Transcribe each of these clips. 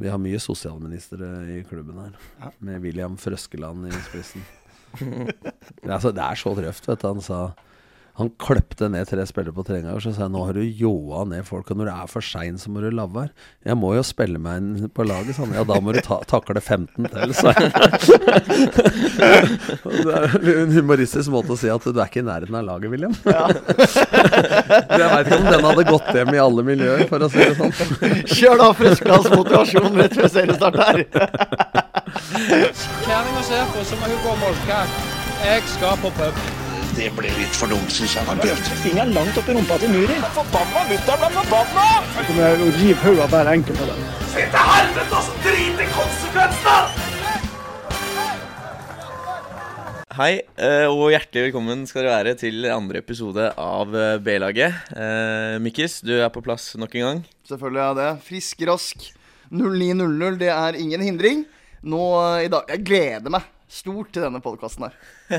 Vi har mye sosialministre i klubben her, Ja. med William Frøskeland i spissen. Det er så, det er så røft, vet du. Han sa Han kløpte ned tre spillere på treninga, og så sa jeg nå har du ljåa ned folk, og når det er for sein, så må du la være. Jeg må jo spille meg inn på laget, sa han. Ja, da må du ta, takle 15 til, sa jeg. Det er en humoristisk måte å si at du er ikke i nærheten av laget, William. jeg veit ikke om den hadde gått hjem i alle miljøer, for å si det sånn. Kjør da Frøskelands motivasjon rett før seriestart her. Kjerringa ser på, så må hun gå og molke. Jeg skal på pub. Det ble litt for dumt, syns jeg. Bjørn. Fingeren langt opp i rumpa til Muri. Forbanna mutter'n ble forbanna! Jeg kommer å rive hodet av hver enkelt av dem. Hei, eh, og hjertelig velkommen skal dere være til andre episode av eh, B-laget. Eh, Mikkis, du er på plass nok en gang. Selvfølgelig er jeg det. Frisk, rask. 09.00, det er ingen hindring. Nå i dag Jeg gleder meg stort til denne podkasten her.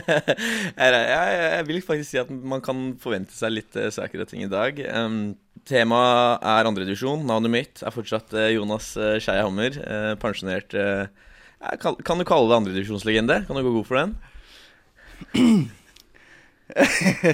jeg, vil faktisk si at man kan forvente seg litt uh, sækre ting i dag. Um, Temaet er andredivisjon. Navnet mitt er fortsatt eh, Jonas uh, Skeie Hammer. eh, pensjonert eh, kan, kan du kalle det andredivisjonslegende? Kan du gå god for den? Jeg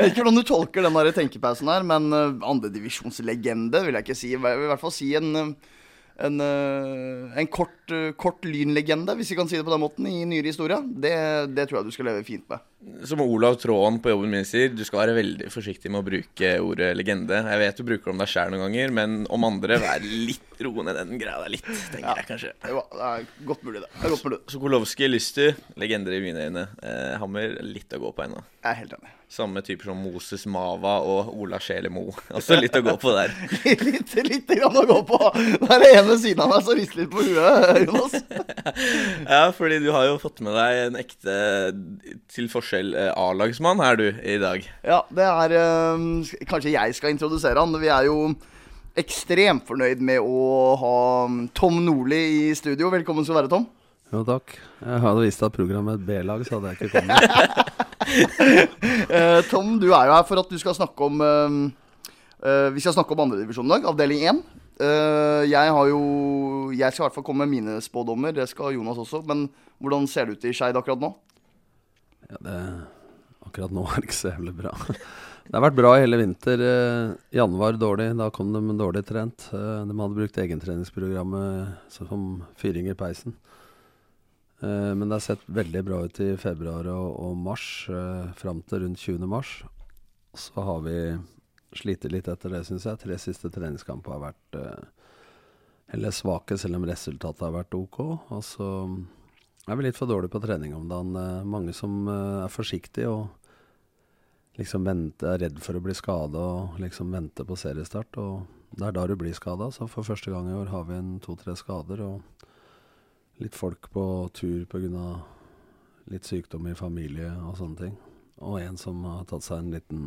vet ikke hvordan du tolker den der tenkepausen her, men andredivisjonslegende vil jeg ikke si. Jeg vil i hvert fall si en, eh, en, eh, en kort, eh, kort lynlegende, hvis vi kan si det på den måten, i nyere historie. Det, det tror jeg du skal leve fint med. Som Olav Tråen på jobben min sier, du skal være veldig forsiktig med å bruke ordet legende. Jeg vet du bruker det om deg sjæl noen ganger, men om andre, vær litt roende den greia der litt, tenker Ja. jeg kanskje. Jo, det er godt mulig, det. det er godt mulig. Sokolowski, Lyster, legender i mine øyne. Eh, Hammer, litt å gå på ennå. Jeg er helt enig. Samme typer som Moses Mava og Ola Sjele Altså litt å gå på der. litt, litt grann å gå på. Det er det ene siden av meg som rister litt på huet, Jonas. Ja, fordi du har jo fått med deg en ekte, til forskjell, eh, A-lagsmann er du i dag. Ja, det er eh, Kanskje jeg skal introdusere han. Vi er jo ekstremt fornøyd med å ha Tom Nordli i studio. Velkommen skal du være, Tom. Jo, takk. Jeg hadde visst at programmet et B-lag, så hadde jeg ikke kommet. Eh, Tom, du er jo her for at du skal snakke om Vi skal snakke om andredivisjon i dag, avdeling 1. Uh, jeg har jo Jeg skal i hvert fall komme med mine spådommer. Det skal Jonas også. Men hvordan ser det ut i Skeid akkurat nå? Ja, det, akkurat nå er det ikke så jævlig bra. Det har vært bra hele vinter. Eh, januar dårlig, da kom de dårlig trent. Eh, de hadde brukt egentreningsprogrammet som fyring i peisen. Eh, men det har sett veldig bra ut i februar og, mars, fram til rundt 20. mars. Så har vi slitt litt etter det, syns jeg. Tre siste treningskamper har vært heller svake, selv om resultatet har vært ok. Og så er vi litt for dårlig på trening om dagen. Mange som eh, er forsiktige og liksom venter, er redd for å bli skada og liksom venter på seriestart. Og det er da du blir skada. Så for første gang i år har vi en to-tre skader og litt folk på tur pga. litt sykdom i familie og sånne ting. Og en som har tatt seg en liten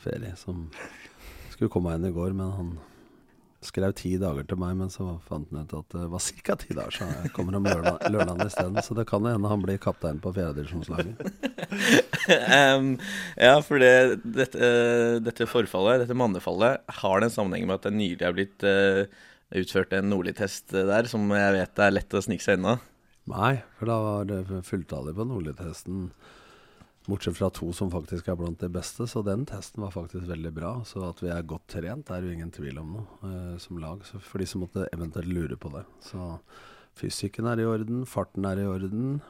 ferie, som skulle komme inn i går, men han skrev ti dager til meg, men så fant han ut at det var ca. ti dager, så jeg kommer om lørdag, lørdagen isteden. Så det kan hende han blir kaptein på fjerdedivisjonslaget. um, ja, for det, dette, eh, dette forfallet, dette mannefallet, har den sammenhengen sammenheng med at det nylig er blitt uh, utført en Nordli-test eh, der, som jeg vet er lett å snike seg unna. Nei, for da var det fulltallig på Nordli-testen. Bortsett fra to som faktisk er blant de beste, så den testen var faktisk veldig bra. Så at vi er godt trent, er jo ingen tvil om noe eh, som lag. Så for de som måtte eventuelt lure på det. Så fysikken er i orden, farten er i orden.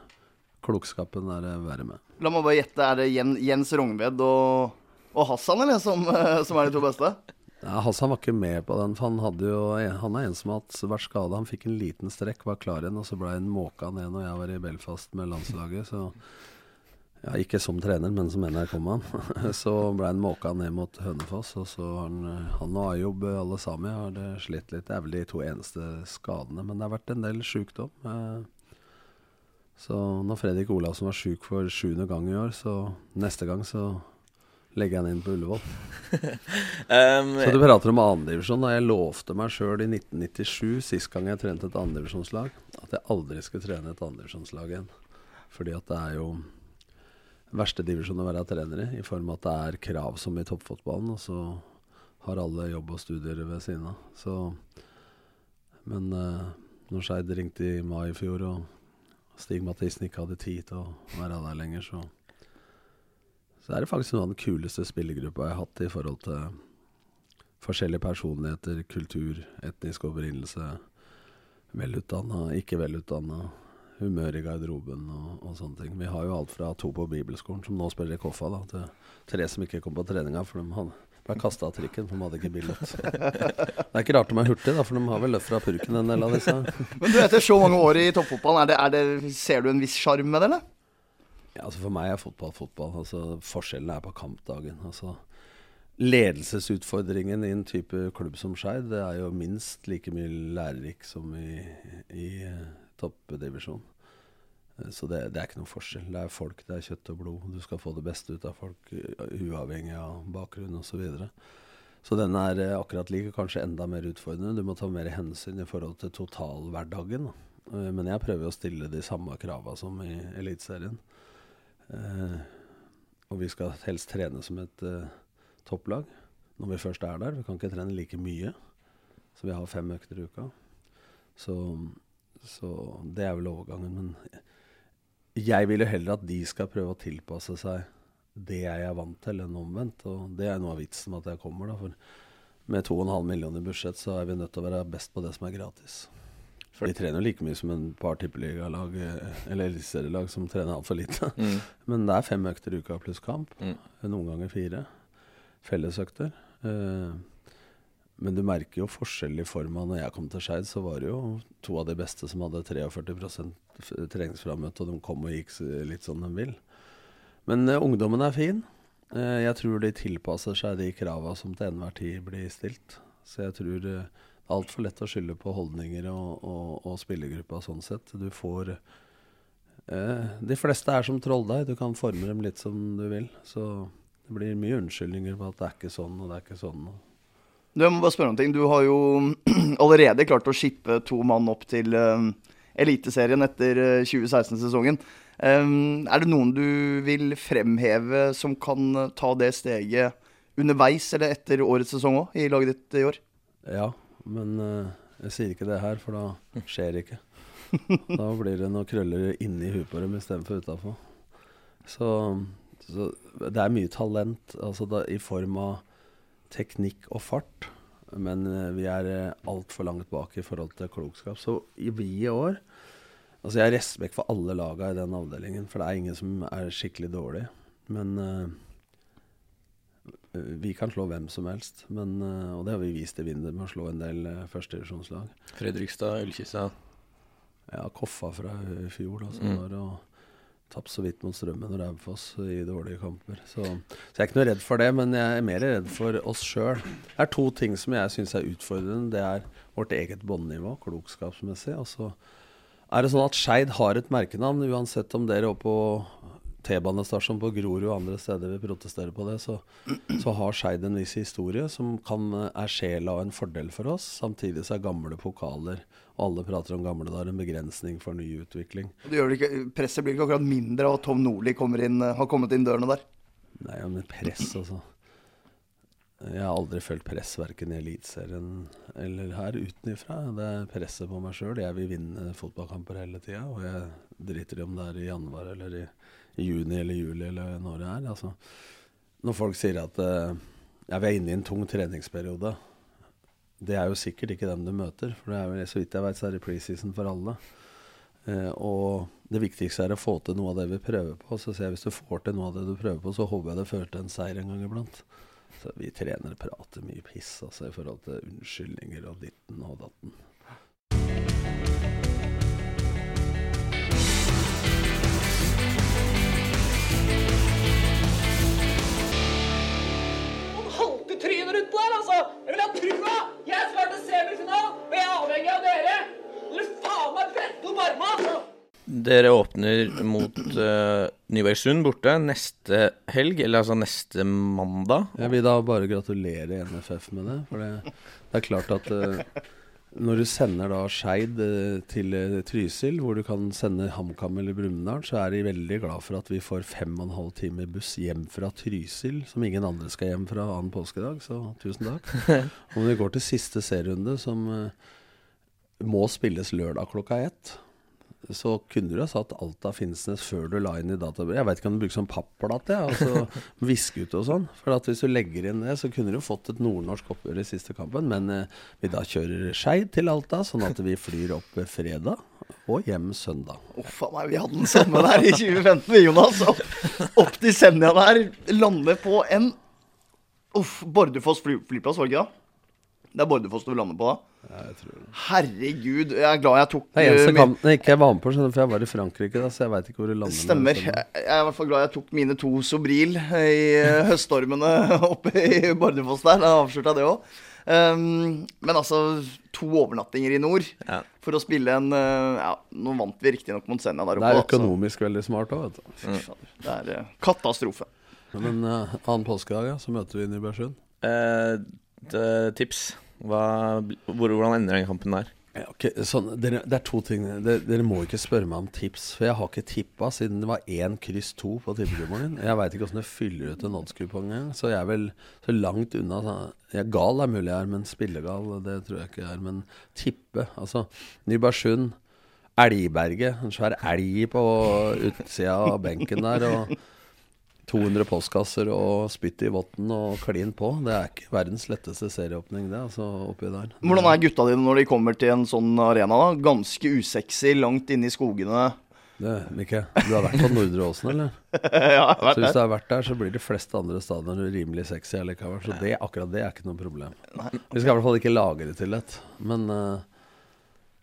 Klokskapen er det verre med. La meg bare gjette. Er det Jens Rognved og, og Hassan eller, som, som er de to beste? Ja, Hassan var ikke med på den, for han, hadde jo, han er en som har vært skada. Han fikk en liten strekk, var klar igjen, og så ble han måka ned når jeg var i Belfast med landslaget. Så ja, ikke som trener, men som NRK-mann. så ble han måka ned mot Hønefoss, og så har han, han og Ayob alle sammen har det slitt litt. Det er vel de to eneste skadene, men det har vært en del sjukdom. Eh, Så når Fredrik Olavsen var sjuk for sjuende gang i år, så neste gang så legger jeg han inn på Ullevål. um, Så du prater om andredivisjon. Jeg lovte meg sjøl i 1997, sist gang jeg trente et andredivisjonslag, at jeg aldri skulle trene et andredivisjonslag igjen. Fordi at det er jo verste divisjon å være trener i, i form av at det er krav som i toppfotballen, og så har alle jobb og studier ved siden av. Så Men uh, når Skeid ringte i mai i fjor, og Stig Mathisen ikke hadde tid til å være der lenger, så Så er det faktisk noe av den kuleste spillergruppa jeg har hatt i forhold til forskjellige personligheter, kultur, etnisk opprinnelse, velutdanna, ikke velutdanna, humør i garderoben og, og sånne ting. Vi har jo alt fra to på bibelskolen, som nå spiller i Koffa, da, til tre som ikke kom på treninga, for de hadde ble kasta av trikken, for de hadde ikke billett. Det er ikke rart de er hurtige, da, for de har vel løft fra purken, en del av disse. Men du, etter så mange år i toppfotballen, er det, er det, ser du en viss sjarm med det, eller? Ja, altså For meg er fotball fotball. Altså Forskjellen er på kampdagen. Altså Ledelsesutfordringen i en type klubb som Skeid, det er jo minst like mye lærerik som i, i eh, toppdivisjon. Eh, Så det, det er ikke noen forskjell. Det er folk, det er kjøtt og blod. Du skal få det beste ut av folk, uavhengig av bakgrunn osv. Så, videre. så den er eh, akkurat lik, kanskje enda mer utfordrende. Du må ta mer hensyn i forhold til totalhverdagen. da. Eh, Men jeg prøver å stille de samme krava som i Eliteserien. Eh, og vi skal helst trene som et eh, topplag når vi først er der. Vi kan ikke trene like mye. Så vi har fem økter i uka. Så, så det er vel overgangen. Men jeg vil jo heller at de skal prøve å tilpasse seg det jeg er vant til, enn omvendt. Og det er noe av vitsen med at jeg kommer, da. For med 2,5 millioner i budsjett, så er vi nødt til å være best på det som er gratis. For de trener jo like mye som en par tippeligalag eller eliteserielag som trener altfor lite. Mm. Men det er fem økter i uka pluss kamp. Mm. Noen ganger fire. Fellesøkter. Eh, men du merker jo forskjell i forma. Når jeg kom til Skeid, så var det jo to av de beste som hadde 43 f- treningsframmøte, og de kom og gikk litt som de vil. Men uh, ungdommen er fin. Uh, jeg tror de tilpasser seg de krava som til enhver tid blir stilt. Så jeg tror det det er altfor lett å skylde på holdninger og, og, og spillergruppa sånn sett. Du får eh, De fleste er som trolldeig. Du kan forme dem litt som du vil. Så det blir mye unnskyldninger på at det er ikke sånn og det er ikke sånn. Og Du, jeg må bare spørre om ting. Du har jo allerede klart å shippe to mann opp til uh, Eliteserien etter eh, 2016-sesongen. Um, er det noen du vil fremheve som kan eh, ta det steget underveis eller etter årets sesong òg, i laget ditt i år? Ja, men uh, jeg sier ikke det her, for da skjer det ikke. Da blir det noen krøller inni huet på dem istedenfor utafor. Så, så det er mye talent altså da, i form av teknikk og fart. Men eh, vi er uh, altfor langt bak i forhold til klokskap. Så i vi i år Altså Jeg har respekt for alle laga i den avdelingen, for det er ingen som er skikkelig dårlig. Men uh, vi kan slå hvem som helst. Men, uh, og det har vi vist i vinter med å slå en del uh, førstedivisjonslag. Fredrikstad, Ullkisa. Ja, Koffa fra i fjor, da, som Mm. var og tapt så vidt mot Strømmen og Raufoss i dårlige kamper. Så, så jeg er ikke noe redd for det, men jeg er mer redd for oss sjøl. Det er to ting som jeg syns er utfordrende. Det er vårt eget båndnivå, klokskapsmessig. Og så er det sånn at Skeid har et merkenavn, uansett om dere er oppe på T-banestasjon på Grorud og andre steder vil protestere på det, så, så har Skeid en viss historie som kan, er sjela og en fordel for oss. Samtidig så er gamle pokaler, og alle prater om gamle dager, en begrensning for ny utvikling. Ikke, presset blir ikke akkurat mindre av at Tom Nordli eh, har kommet inn dørene der. Nei, men press, altså. Jeg har aldri følt press verken i Eliteserien eller her utenifra. Det er presset på meg sjøl. Jeg vil vinne fotballkamper hele tida, og jeg driter i om det er i januar eller i, i juni eller juli eller når det er. Altså, når folk sier at uh, ja, vi er inne i en tung treningsperiode, det er jo sikkert ikke dem du møter. For det er vel, så vidt jeg vet, så er det preseason for alle. Uh, og det viktigste er å få til noe av det vi prøver på. Så ser jeg hvis du får til noe av det du prøver på, så håper jeg det fører til en seier en gang iblant. Så vi trenere prater mye piss altså, i forhold til unnskyldninger og ditten og datten. Haltetryner utpå der, altså! Jeg vil ha trua! Jeg skal til semifinalen, og jeg er avhengig av dere! Dere faen meg brette opp armene, altså! Dere åpner mot uh, Nybergsund borte neste helg, eller altså neste mandag. Jeg vil da bare gratulere NFF med det. For det, det er klart at eh, når du sender da Skeid eh, til eh, Trysil, hvor du kan sende HamKam eller Brumunddal, så er de veldig glad for at vi får fem og en halv time buss hjem fra Trysil, som ingen andre skal hjem fra annen påskedag. Så tusen takk. Og når vi går til siste serierunde, som eh, må spilles lørdag klokka ett, så kunne du ha satt Alta Finnsnes før du la inn i databrevet. Jeg veit ikke om du bruker sånn papplate, ja, altså viske ut og sånn. For at hvis du legger inn det, så kunne du fått et nordnorsk oppgjør i siste kampen. Men eh, vi da kjører Skeid til Alta, sånn at vi flyr opp fredag og hjem søndag. Uff meg, vi hadde den samme der i 2015, Jonas. Opp, opp til Senja der. Lande på en Uff, Bordufoss fly, flyplass, var det ikke det? Det er Bordufoss du lander på da? Herregud, jeg er glad jeg tok Det er eneste eh, min- kampen jeg ikke var med på, skjønner du, for jeg var i Frankrike da, så jeg veit ikke hvor du lander. Stemmer. det. Jeg jeg er i hvert fall glad jeg tok mine to Sobril i eh, høststormene oppe i Bardufoss der. Da avslørte jeg det òg. men altså, to overnattinger i nord Ja. for å spille en uh, Ja, nå vant vi riktignok mot Senja der Det er økonomisk altså. veldig smart òg, vet du. Mm. Det er uh, katastrofe. Men uh, annen påskedag, ja, så møter vi Nybergsund. Eh, uh, tips. Hva, hvor, hvordan ender den kampen der? Ja, ok, sånn, dere, det er to ting. Dere, dere må ikke spørre meg om tips, for jeg har ikke tippa siden det var én kryss to på tippekupongen. Jeg veit ikke åssen det fyller ut en oddskupong engang, så jeg er vel så langt unna. Jeg gal er mulig jeg er, men spillegal det tror jeg ikke jeg er. Men tippe, altså Nybergsund, Elgberget, en svær elg på utsida av benken der. og 200 postkasser og spytt i votten og klin på. Det er ikke verdens letteste serieåpning, det, altså, oppi der. Hvordan er gutta dine når de kommer til en sånn arena? da? Ganske usexy, langt inne i skogene. Det, Mikke, du har vært på Nordre Åsen, eller? ja, jeg Så hvis du har vært der, så blir de fleste andre stadioner rimelig sexy allikevel. Så det, akkurat det er ikke noe problem. Vi skal i hvert fall ikke lage det til et. Men eh,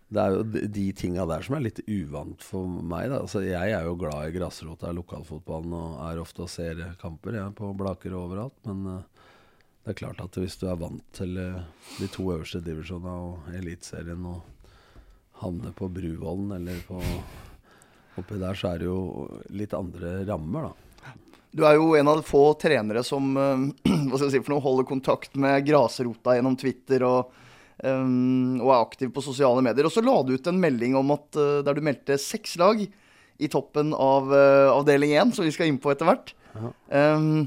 det er jo de, tinga der som er litt uvant for meg. Da. Altså, jeg er jo glad i grasrota i lokalfotballen og er ofte og ser kamper jeg, på Blaker og overalt. Men uh, det er klart at hvis du er vant til uh, de to øverste divisjonene og Eliteserien og havner på Bruvollen eller på oppi der, så er det jo litt andre rammer, da. Du er jo en av få trenere som uh, si noe, holder kontakt med grasrota gjennom Twitter og, eh, og er aktiv på sosiale medier. Og så la du ut en melding om at uh, der du meldte seks lag i toppen av uh, avdeling 1, som vi skal inn på etter hvert. Um,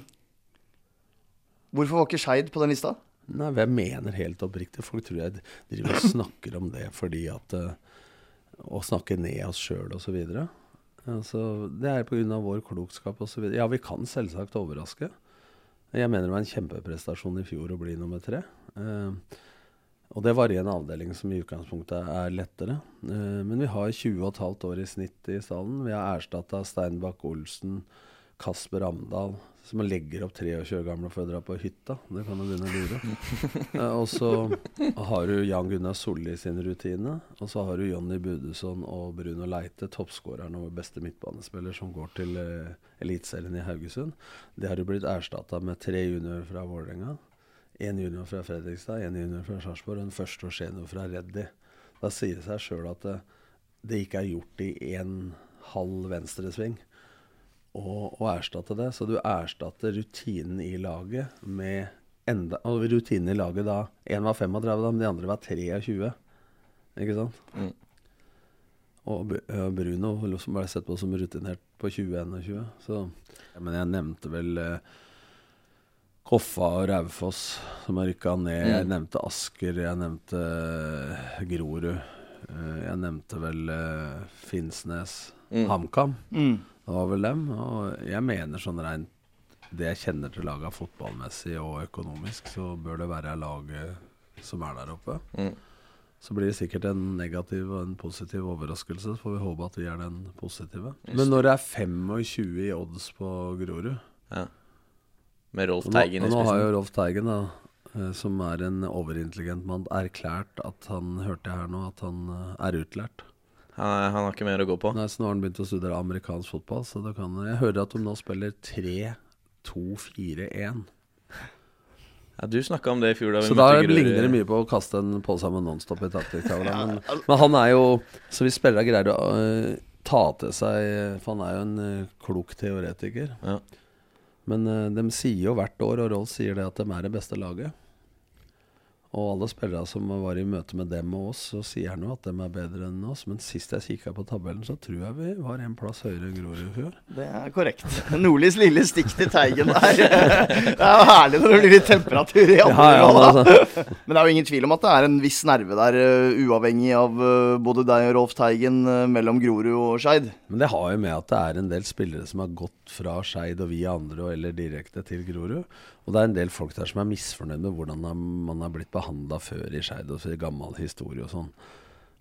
hvorfor var ikke Skeid på den lista? Nei, jeg mener helt oppriktig. Folk tror jeg driver og snakker om det fordi at uh, Å snakke ned oss sjøl osv. Altså, det er pga. vår klokskap osv. Ja, vi kan selvsagt overraske. Jeg mener det var en kjempeprestasjon i fjor å bli nummer tre. Eh, og det var i en avdeling som i utgangspunktet er lettere. Eh, men vi har 20,5 år i snitt i stallen. Vi har erstatta Steinbakk Olsen, Kasper Amdal, som legger opp 23 år gamle for å dra på hytta. Det kan du begynne å lure. Eh, og så har du Jan Gunnar Solli sin rutine. Og så har du Jonny Budesson og Bruno Leite, toppskåreren og beste midtbanespiller, som går til uh, Eliteserien i Haugesund. Det har jo blitt erstatta med tre juniorer fra Vålerenga. Én junior fra Fredrikstad, en junior fra Sarpsborg og en første og senior fra Reddy. Da sier det seg sjøl at det, det ikke er gjort i én halv venstresving å erstatte det. Så du erstatter rutinen i laget med enda Og rutinen i laget da Én var 35, da, men de andre var 23. Ikke sant? Mm. Og Bu- Bruno som ble sett på som rutinert på 2021. Så ja, Men jeg nevnte vel eh, Koffa og Raufoss som har rykka ned. Jeg nevnte Asker, jeg nevnte eh, Grorud. Eh, jeg nevnte vel eh, Finnsnes. Mm. HamKam. Mm. Det var vel dem. Og jeg mener sånn rent det jeg kjenner til laget fotballmessig og økonomisk, så bør det være laget som er der oppe. Mm. Så blir det sikkert en negativ og en positiv overraskelse. Så får vi håpe at vi er den positive. Just Men når det er 25 i odds på Grorud Ja. Med Rolf Teigen i spissen. nå har jo. Rolf Teigen, da, eh, som er en overintelligent mann, erklært at han hørte jeg her nå, at han eh, er utlært. Han, er- han har ikke mer å gå på. Nei, så nå har han begynt å studere amerikansk fotball. Så det kan, jeg hører at de nå spiller 3-2-4-1. Ja, du snakka om det i fjor. da vi Så da ligner det mye på å kaste en pose med Nonstop i taktikktavla. Men, men han er jo Så hvis spillerne greier å uh, ta til seg For han er jo en uh, klok teoretiker. Ja. Men øh, de sier jo hvert år, og Rolf sier det, at de er det beste laget. Og alle spillere som var i møte med dem og oss, så sier han jo at de er bedre enn oss. Men sist jeg kikka på tabellen, så tror jeg vi var en plass høyere enn Grorud i fjor. Det er korrekt. Nordlys lille stikk til Teigen der. Det er jo herlig når det blir litt temperatur i andre Ja, ja, altså. Men det er jo ingen tvil om at det er en viss nerve der, uh, uavhengig av uh, både deg og Rolf Teigen, mellom Grorud og Skeid. Men det har jo med at det er en del spillere som har gått fra Skeid og vi andre, og eller direkte til Grorud. Og det er en del folk der som er misfornøyd med hvordan man har blitt behandla før i Skeid, og gammel historie og sånn.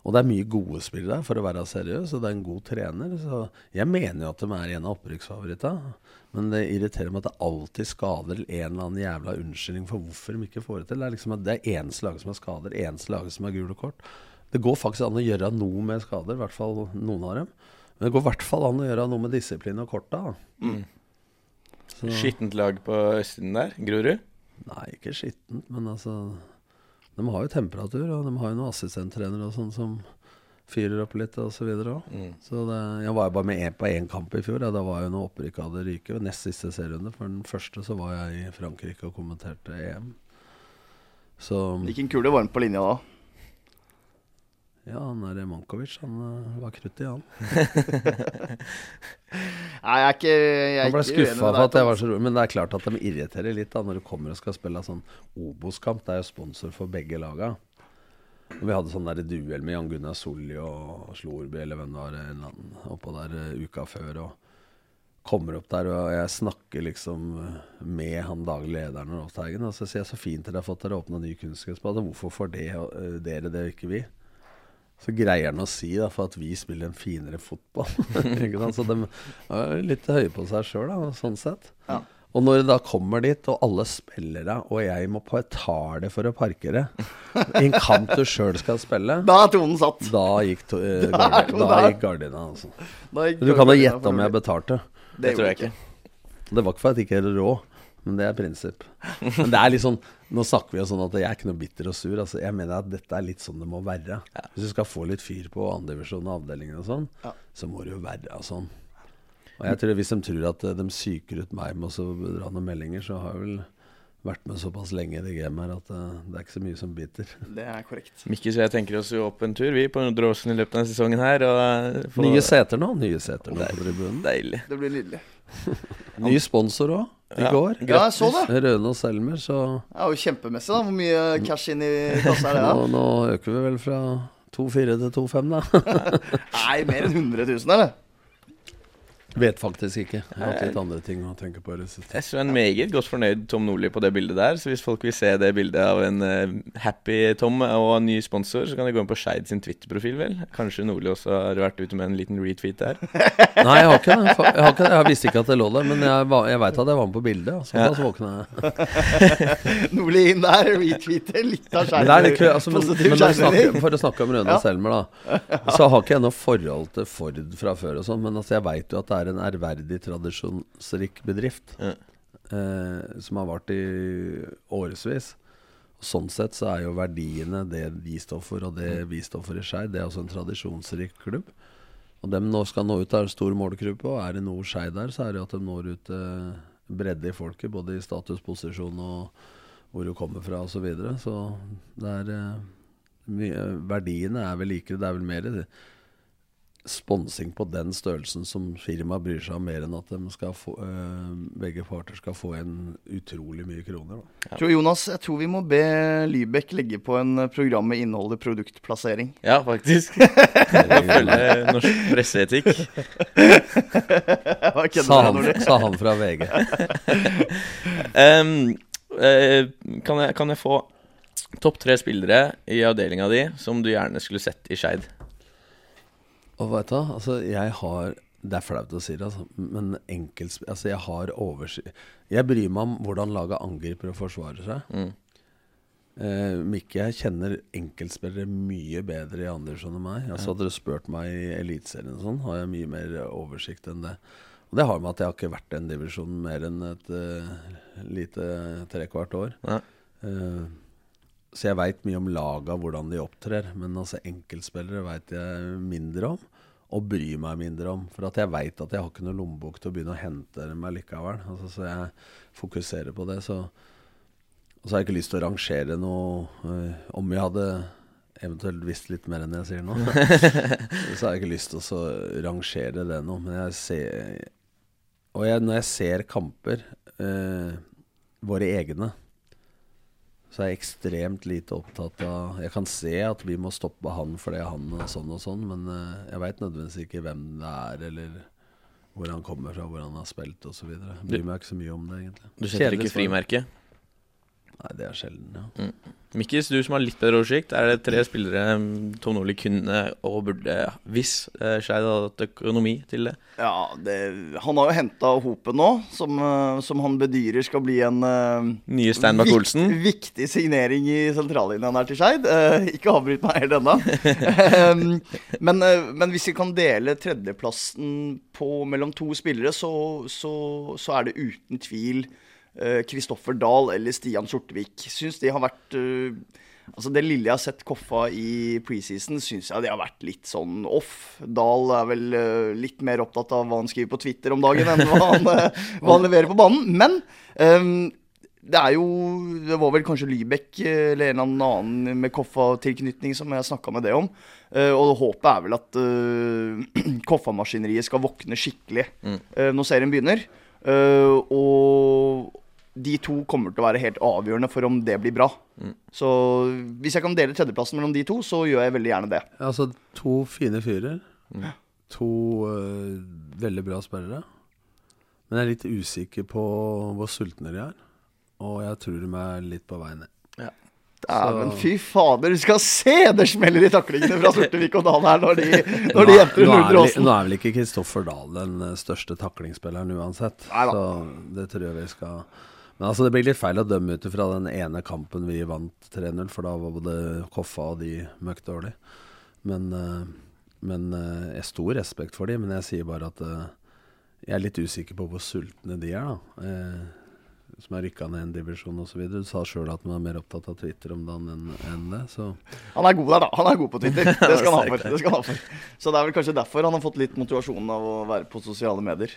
Og det er mye gode spillere der, for å være seriøs, og det er en god trener. Så jeg mener jo at de er en av opprykksfavorittene. Men det irriterer meg at det alltid skader en eller annen jævla unnskyldning for hvorfor de ikke får det til. Det er liksom at det er eneste laget som har skader, eneste laget som har gule kort. Det går faktisk an å gjøre noe med skader, i hvert fall noen av dem. Men det går i hvert fall an å gjøre noe med disiplin og korta. da. Skittent lag på østsiden der. Grorud. Nei, ikke skittent, men altså De har jo temperatur, og de har jo noen assistenttrenere og sånn som fyrer opp litt og så videre òg. Mm. Så det, jeg var jo bare med en, på én kamp i fjor. Ja, da var jo når opprykket hadde ryket. Nest siste serierunde. For den første så var jeg i Frankrike og kommenterte EM. Så Hvilken kule var den på linja da? Ja, han der Mankovic, han eh, var krutt i, han. Nei, jeg er ikke jeg er Han ble skuffa for at jeg var så rolig. Men det er klart at de irriterer litt da når du kommer og skal spille sånn Obos-kamp. Det er jo sponsor for begge laga. Og vi hadde sånn der duell med Jan Gunnar Solli og Slorby eller hvem det var en eller annen, oppå der eh, uka før. Og kommer opp der, og jeg snakker liksom eh, med han daglig lederen og Rolf Og så sier jeg så fint dere har fått dere åpna ny kunstgressbane. Hvorfor får det, eh, dere det, og ikke vi? Så greier han å si da, for at vi spiller en finere fotball. Ikke sant? så de er litt høye på seg sjøl, sånn sett. Ja. Og når det da kommer dit, og alle spillere, og jeg må betale for å parkere i en kamp du sjøl skal spille, Da er tonen satt. da gikk, to, uh, Da da gikk gardina. Altså. Da gikk Du kan jo gjette om jeg betalte. Det tror jeg ikke. Det var ikke for at jeg ikke hadde rå, men det er prinsipp. Men det er litt sånn Nå snakker vi jo sånn at jeg er ikke noe bitter og sur. Altså, jeg mener at dette er litt sånn det må være. Hvis du skal få litt fyr på andredivisjon og avdelingen og sånn, Ja. så må det jo være sånn. Og jeg tror Hvis de tror at eh, de psyker ut meg med å så dra noen meldinger, så har jeg vel vært med såpass lenge i det gamet her at eh, det er ikke så mye som biter. Det er korrekt. Mikkis og jeg tenker oss jo opp en tur, vi, på Dråsen i løpet av denne sesongen her. Og eh, Nye seter nå. Nye seter nå på tribunen. Deilig. Det blir nydelig. Ny sponsor òg, i Ja. går. Ja, jeg så det. Røne og Selmer, så Det er jo kjempemessig, da. Hvor mye cash inn i kassa er det? nå, nå øker vi vel fra 2-4 til 2-5, da. Nei, mer enn 100 000, eller? Vet faktisk ikke. Jeg har hatt litt andre ting å tenke på i. Jeg så en meget godt fornøyd Tom Nordli på det bildet der. Så hvis folk vil se det bildet av en uh, happy Tom og en ny sponsor, så kan de gå inn på Skeid sin Twitter-profil, vel. Kanskje Nordli også har vært ute med en liten retweet der. Nei, jeg har ikke det. Jeg, har ikke det. jeg visste ikke at det lå der, men jeg, var- jeg veit at jeg var med på bildet. Så Såpass våkna jeg. Nordli inn der, retweeter litt av er kø, altså, men, men når snakker, for å snakke om Røne Ja. og Selmer, da. Så har ikke jeg noe forhold til Ford fra før og sånn, men altså, jeg veit jo at det er en ærverdig, tradisjonsrik bedrift. Ja. Eh, som har vart i årevis. Sånn sett så er jo verdiene det de står for, og det vi står for i Skeid, det er også en tradisjonsrik klubb. Og dem nå skal nå ut av en stor målgruppe, og er det noe Skeid der, så er det at de når ut eh, bredde i folket, både i status, posisjon og hvor du kommer fra osv. Så, videre. så det er eh, Verdiene er vel likere. Det er vel mer det- sponsing på den størrelsen som firmaet bryr seg om, mer enn at skal få, øh, begge parter skal få en utrolig mye kroner. Da. Jeg tror, Jonas, jeg tror vi må be Lybekk legge på en eh, program med innhold i produktplassering. Ja, faktisk. Følge norsk presseetikk. Sa han, sa han fra VG. um, uh, kan, jeg, kan jeg få topp tre spillere i avdelinga di som du gjerne skulle sett i Skeid? Og vet du, hva, altså jeg har Det er flaut å si det, altså, men enkelt Altså, jeg har oversikt Jeg bryr meg om hvordan laget angriper og forsvarer seg. Mm. Eh, Mikke, jeg kjenner enkeltspillere mye bedre i andre divisjon enn meg. Altså Hadde du spurt meg i Eliteserien og sånn, har jeg mye mer oversikt enn det. Og det har med at jeg har ikke vært i en divisjon mer enn et uh, lite trekvart år. Nei. Eh, så jeg veit mye om laga, hvordan de opptrer. Men altså enkeltspillere veit jeg mindre om. Og bryr meg mindre om. For at jeg veit at jeg har ikke noe lommebok til å begynne å hente dem likevel. Altså, så jeg fokuserer på det. Så Og så har jeg ikke lyst til å rangere noe øh, Om jeg hadde eventuelt visst litt mer enn jeg sier nå, så har jeg ikke lyst til å så rangere det nå. Men jeg ser Og jeg, når jeg ser kamper, øh, våre egne, så er jeg ekstremt lite opptatt av Jeg kan se at vi må stoppe han fordi han er sånn og sånn, men øh, jeg veit nødvendigvis ikke hvem det er, eller hvor han kommer fra, hvor han har spilt osv. Bryr meg ikke så mye om det, egentlig. Du setter Kjedelig ikke svar. Nei, det er sjelden, ja. Mikkis, du som har litt bedre oversikt. Er det tre spillere mm, Tom Nordli kunne og burde, hvis eh, Skeid hadde hatt økonomi til det? Ja, det, han har jo henta Hopen nå, som, eh, som han bedyrer skal bli en eh, Nye Steinbakk Olsen? Vikt, viktig signering i sentrallinja her til Skeid. Uh, ikke avbryt meg helt ennå. Em, men, uh, men hvis vi kan dele tredjeplassen på, mellom to spillere, så, så, så er det uten tvil Kristoffer Dahl eller Stian Sortevik. Syns de har vært eh, Altså Det lille jeg har sett Koffa i preseason, syns jeg de har vært litt sånn off. Dahl er vel eh, litt mer opptatt av hva han skriver på Twitter om dagen, enn hva han, eh, hva han leverer på banen. Men um, det er jo Det var vel kanskje Lybekk eh, eller en eller annen med Koffa-tilknytning som jeg snakka med det om. Uh, og håpet er vel at uh, Koffa-maskineriet skal våkne skikkelig uh, når serien begynner. Eh, og de to kommer til å være helt avgjørende for om det blir bra. Så hvis jeg kan dele tredjeplassen mellom de to, så gjør jeg veldig gjerne det. Altså to fine fyrer. To uh, veldig bra spillere. Men jeg er litt usikker på hvor sultne de er. Og jeg tror de er litt på vei ned. Dæven, fy fader, du skal se det smeller i taklingene fra Sortevik og Dahl her når de, når de Nå er- jenter nå, er nordre nå er vel ikke Kristoffer Dahl den øh, største taklingsspilleren uansett. Neida. Så det tror jeg vi skal Men altså det blir litt feil å dømme ut fra den ene kampen vi vant 3-0, for da var både Koffa og de møkk dårlig. Men, øh, men øh, jeg har stor respekt for dem, men jeg sier bare at jeg er litt usikker på hvor sultne de er, da. Som har rykka ned en divisjon osv. Du sa sjøl at man er mer opptatt av Twitter om dagen enn en det. Så Han er god der, da. Han er god på Twitter. Det skal han ha for. Det skal han ha for. Så det er vel kanskje derfor han har fått litt motivasjon av å være på sosiale medier.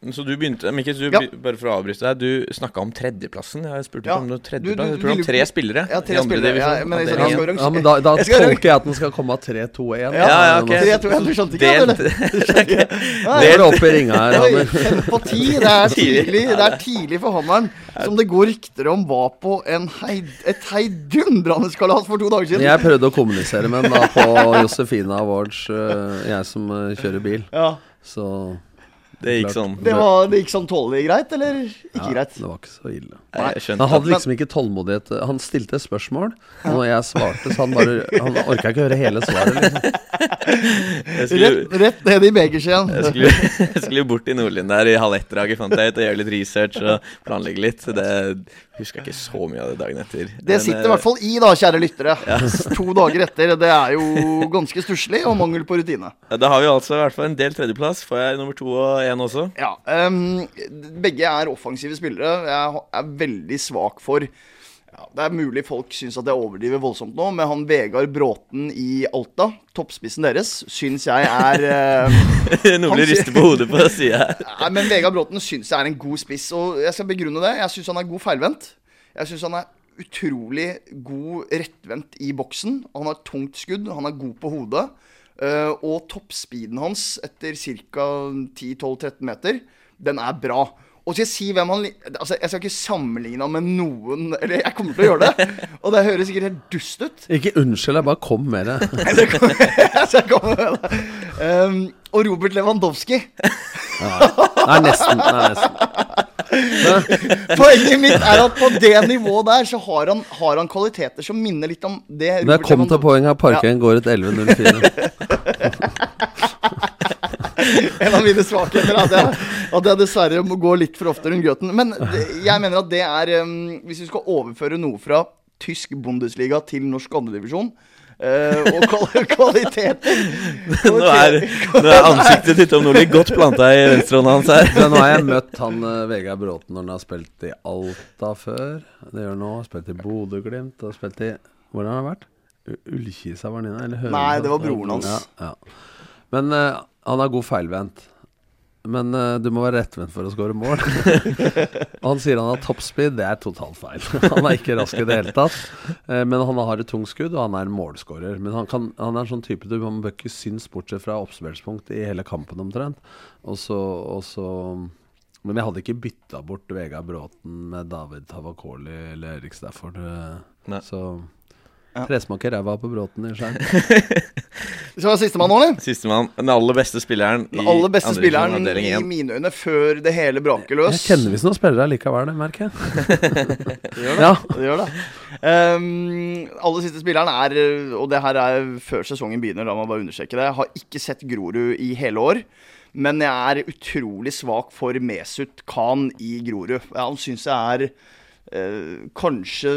Så du begynte Mikkel, du, Ja. bare for å avbryte deg, du snakka om tredjeplassen. Jeg spurte Ja. om noe Du- tredjeplass. du- Jeg spurte om tre spillere. Ja, tre spillere. Ja, men jeg jeg, jeg ja, men da, da Jeg tolker jeg at den skal komme av 3-2-1. Ja, ja, ok. Tre, to, en, du skjønte ikke det? Eller? Nå er det oppe i ringa her, Oi, på ti. Det er tidlig Det er tidlig for hammeren. Som det går rykter om var på en heid, et heidundrende kalas for to dager siden. Jeg prøvde å kommunisere med den da på Josefina Awards, øh, jeg som øh, kjører bil. Ja, Så Det gikk sånn. det, var, det gikk sånn tålelig greit, eller ikke ja, greit? det var ikke så ille. Nei, Han hadde liksom ikke tålmodighet. Han stilte et spørsmål, og når jeg svarte, så han bare Han orka ikke høre hele svaret. Liksom. skulle, Rett, rett ned i begerskjeen. jeg skulle, jeg skulle bort i Nordlien der i halv ett-draget, fant jeg ut, og gjøre litt research og planlegge litt. Det huska ikke så mye av det dagen etter. Det Men, sitter i eh, hvert fall i, da, kjære lyttere. To dager etter. Det er jo ganske stusslig og mangel på rutine. ja, Da har vi altså i hvert fall en del tredjeplass. Får jeg nummer to og én også? Ja, Um, Begge er offensive spillere. Jeg er veldig svak for ja, Det er mulig folk syns at jeg overdriver voldsomt nå, men han Vegard Bråten i Alta, toppspissen deres, syns jeg er uh, Nordli Han sier- rister på hodet på sida her. Nei, men Vegard Bråten syns jeg er en god spiss, og jeg skal begrunne det. Jeg syns han er god feilvendt. Jeg syns han er utrolig god rettvendt i boksen. Han har tungt skudd, han er god på hodet. Uh, og toppspeeden hans etter ca. 10-12-13 meter, den er bra. Og skal jeg si hvem han Altså, Jeg skal ikke sammenligne han med noen Eller jeg kommer til å gjøre det. Og det høres sikkert helt dust ut. Ikke unnskyld, jeg bare kom med det. Jeg skal med det. Um, og Robert Lewandowski. Nei, nesten. Nei, nesten. Poenget mitt er at på det nivået der, så har han, har han kvaliteter som minner litt om det Når jeg kom til poenget, har ja. går et 11.04. En av mine svakheter er at jeg, at jeg dessverre må gå litt for ofte rundt grøten. Men det, jeg mener at det er um, Hvis vi skal overføre noe fra tysk Bundesliga til norsk andredivisjon uh, og kvalitet. Nå er, nå er ansiktet ditt om Nordli godt planta i venstrehånda hans her. Men nå har jeg møtt han uh, Vegard Bråten når han har spilt i Alta før. Det gjør han nå. Spilt i Bodø-Glimt og spilt i Hvordan har han vært? Ullkisa var han inne? Eller? Nei, det var broren hans. Ja, ja. Men eh, han er god feilvendt. men uh, du må være rettvendt for å skåre mål. Han sier han har toppspeed. Det er totalt feil. Han er ikke rask i det hele tatt. Uh, men han har et tungt skudd, og han er en målskårer. Men han, kan, han er en sånn type du man bør ikke synes bortsett fra oppspillspunkt i hele kampen omtrent. Og så, og så Men jeg hadde ikke bytta bort Vegard Bråten med David Tavakoli eller Erik Stafford. Uh. Så Ja. Tresmak i ræva på Bråten i. Så var det sistemann nå, eller? Sistemann. Den aller beste spilleren i Den aller beste andre divisjon, spilleren avdeling i én. mine øyne før det hele braker løs. Jeg kjenner visst noen spillere likevel, det merker jeg. Det gjør det. Ja. Det gjør det. Ehm, aller siste spilleren er, og det her er før sesongen begynner, la meg bare understreke det, har ikke sett Grorud i hele år. Men jeg er utrolig svak for Mesut Khan i Grorud. Ja, han syns jeg er kanskje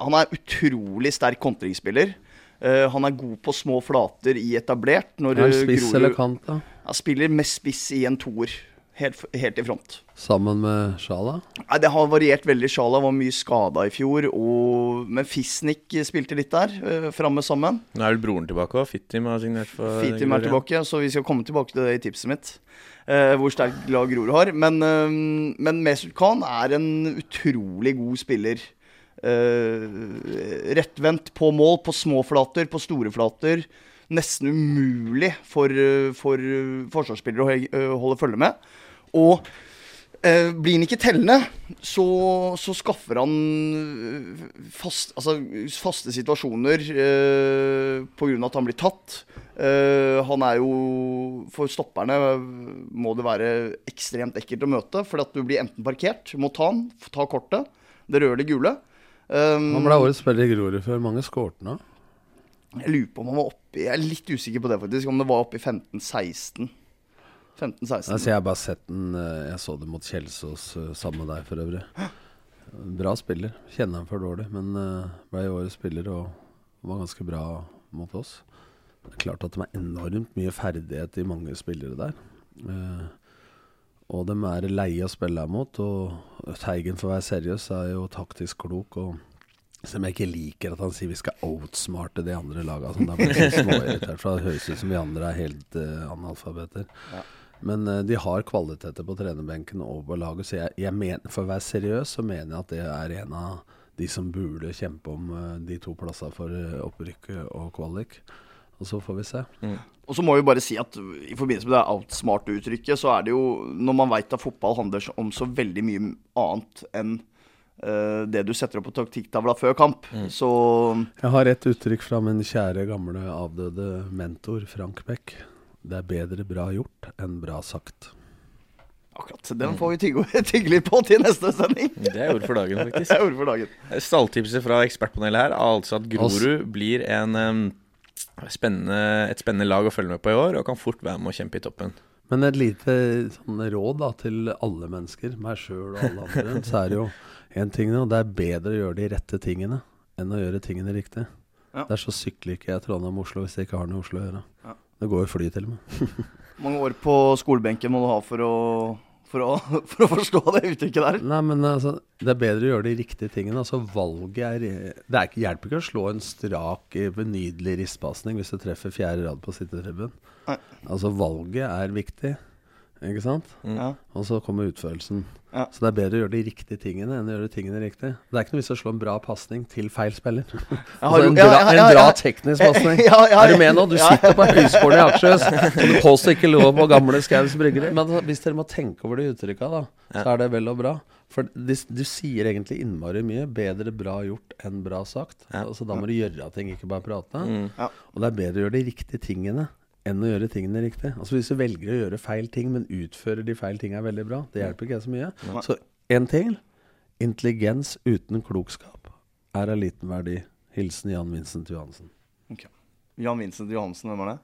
Han er utrolig sterk kontringsspiller. Eh, han er god på små flater i etablert. Når Er han eh, spiss Grorud- eller kant, da? Han spiller mest spiss i en toer. Helt, helt i front. Sammen med Sjala? Nei, Det har variert veldig. Sjala var mye skada i fjor. Og, men Fisnik spilte litt der, uh, framme sammen. Nå er vel broren tilbake òg. Fittim har signert for Fitim er tilbake, så vi skal komme tilbake til det i tipset mitt. Eh, hvor sterk lag Grorud har. Men, uh, men Mesut Khan er en utrolig god spiller. Uh, rettvendt på mål, på små flater, på store flater. Nesten umulig for, eh, for eh, forsvarsspillere å eh, holde følge med. Og eh, blir han ikke tellende, så, så skaffer han eh, fast, altså, faste situasjoner uh, pga. at han blir tatt. Eh, han er jo For stopperne må det være ekstremt ekkelt å møte. For at du blir enten parkert, må ta han, ta kortet. Det røde eller gule. Um, Han ble årets spiller i Grorud før. Mange skårte nå. jeg lurer på om han var oppi Jeg er litt usikker på det, faktisk. Om det var oppi 15-16. 15-16. Altså, jeg har bare sett den eh, Jeg så det mot Kjelsås eh, sammen med deg for øvrig. Bra spiller. Kjenner han for dårlig, men uh, ble årets spiller og var ganske bra mot oss. Det er klart at de er enormt mye ferdighet i mange spillere der. Eh, og de er leie å spille mot. Og Teigen, for å være seriøs, er jo taktisk klok. Og som jeg ikke liker at han sier vi skal outsmarte de andre laga. Sånn, jeg for det høres ut som vi andre er helt uh, analfabeter. Men uh, de har kvaliteter på trenerbenken og på laget, så jeg, jeg mener, for å være seriøs så mener jeg at det er en av de som burde kjempe om uh, de to plassene for eh, opprykk og kvalik. Og så får vi se. Og så må vi bare si at i forbindelse med det outsmart-uttrykket, så er det jo Når man veit at fotball handler om så veldig mye annet enn uh, det du setter opp på taktikktavla før kamp, så Jeg har et uttrykk fra min kjære, gamle, avdøde mentor Frank Beck. Det er bedre bra gjort enn bra sagt. akkurat den får vi tygge, tygge litt på til neste sending. Det er ord for dagen, Det er ord for dagen. Stalltipset fra ekspertpanelet her er altså at Grorud blir en em, spennende, et spennende lag å følge med på i år, og kan fort være med å kjempe i toppen. Men et lite sånn råd da til alle mennesker, meg sjøl og alle andre, så er det jo én ting nå. Det er bedre å gjøre de rette tingene enn å gjøre tingene riktig. Ja. så sykler ikke jeg Trondheim-Oslo hvis jeg ikke har noe i Oslo å gjøre. Ja. Det går jo fly til og med. mange år på skolebenken må du ha for å, for å, for å forstå det uttrykket der. Nei, men altså, det er bedre å gjøre de riktige tingene. Altså, valget er Det er ikke, hjelper ikke å slå en strak, eh, nydelig ristpasning hvis du treffer fjerde rad på sittetribunen. Altså, valget er viktig, ikke sant? Ja. Og så kommer utførelsen. Ja. Så det er bedre å gjøre de riktige tingene enn å gjøre tingene riktig. Det er ikke noe vits å slå en bra pasning til feil spiller. altså, en bra, en bra ja. teknisk pasning. Ja, ja, Er du med nå? Du sitter på høyskolen i Akershus, og du påstår ikke lov på gamle Skaus bryggeri. Men altså, hvis dere må tenke over de uttrykka, da, så er det vel og bra. For de, du sier egentlig innmari mye. Bedre bra gjort enn bra sagt. Ja. Altså, da må du gjøre ting, ikke bare prate. Mm. Ja. Og det er bedre å gjøre de riktige tingene enn å gjøre tingene riktig. Altså Hvis du velger å gjøre feil ting, men utfører de feil tingene veldig bra, det hjelper ikke jeg så mye. Så én ting Intelligens uten klokskap er av liten verdi. Hilsen Jan Vincent Johansen. Ok. Jan Vincent Johansen, hvem er det?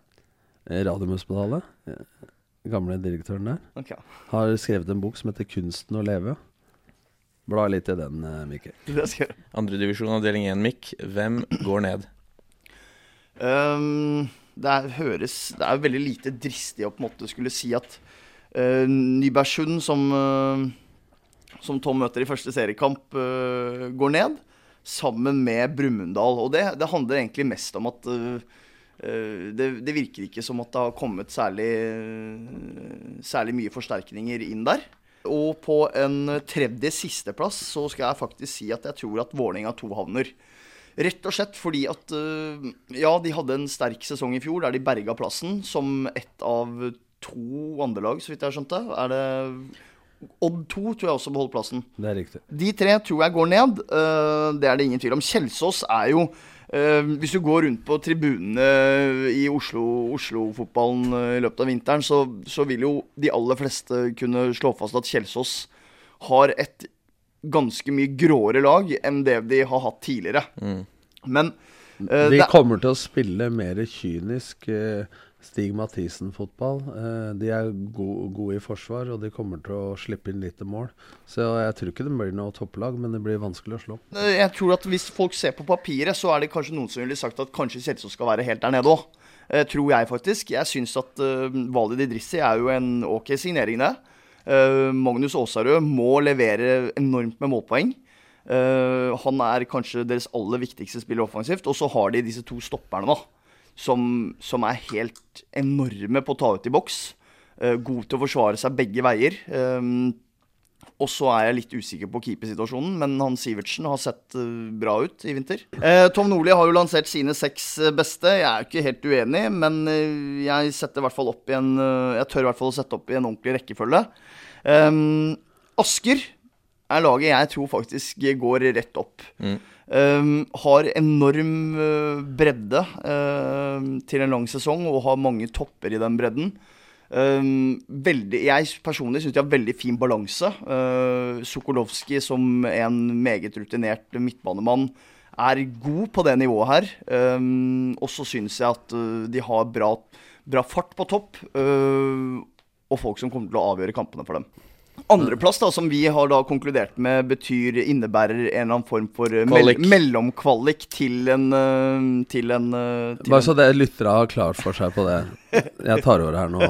Eh, Radiumhospitalet, eh, gamle direktøren der, Ok, har skrevet en bok som heter 'Kunsten å leve'. Bla litt i den, Mikke. Mikkel. Andredivisjon avdeling 1, Mikk. Hvem går ned? Ehm, det er, høres Det er veldig lite dristig å på en måte skulle si at uh, Nybergsund, som, uh, som Tom møter i første seriekamp, uh, går ned. Sammen med Brumunddal. Og det, det handler egentlig mest om at det, det virker ikke som at det har kommet særlig, særlig mye forsterkninger inn der. Og på en tredje sisteplass så skal jeg faktisk si at jeg tror at Vålerenga 2 havner. Rett og slett fordi at eh, Ja, de hadde en sterk sesong i fjor der de berga plassen som ett av to andre lag, så vidt jeg har skjønt det. Er det Odd 2 tror jeg også beholder plassen. Det er riktig. De tre tror jeg går ned. eh, det er det ingen tvil om. Kjelsås er jo eh, Hvis du går rundt på tribunene i Oslo- Oslo-fotballen eh, i løpet av vinteren, så, så vil jo de aller fleste kunne slå fast at Kjelsås har et ganske mye gråere lag enn det de har hatt tidligere. Men uh, De kommer til å spille mer kynisk uh, Stig Mathisen-fotball. Eh, de er gode, gode i forsvar, og de kommer til å slippe inn lite mål. Så jeg tror ikke det blir noe topplag, men det blir vanskelig å slå. Eh, Jeg tror at hvis folk ser på papiret, så er det kanskje noen som ville sagt at kanskje Kjelsås skal være helt der nede òg. tror jeg faktisk. Jeg syns at uh, Walid Idrissi er jo en ok signering, det. Eh, Magnus Aasarød må levere enormt med målpoeng. Eh, han er kanskje deres aller viktigste spiller offensivt. Og så har de disse to stopperne, da. Som, som er helt enorme på å ta ut i boks. Eh, god til å forsvare seg begge veier. Eh, og så er jeg litt usikker på keepersituasjonen, men han Sivertsen har sett eh, bra ut i vinter. Eh, Tom Nordli har jo lansert sine seks eh, beste. Jeg er jo ikke helt uenig, men jeg setter i hvert fall opp i en Jeg tør i hvert fall å sette opp i en ordentlig rekkefølge. Ehm, Asker er laget jeg tror faktisk går rett opp. Ehm, har enorm bredde eh, til en lang sesong og har mange topper i den bredden. Um, veldig, jeg personlig syns de har veldig fin balanse. Uh, Sokolowski som en meget rutinert midtbanemann er god på det nivået her. Um, og så syns jeg at uh, de har bra, bra fart på topp. Uh, og folk som kommer til å avgjøre kampene for dem. Andreplass, da, som vi har da konkludert med, betyr innebærer en eller annen form for uh, mell Kvalik. mellomkvalik til en uh, Til en, uh, til Bare så det lyttere har klart for seg på det. Jeg tar over her nå.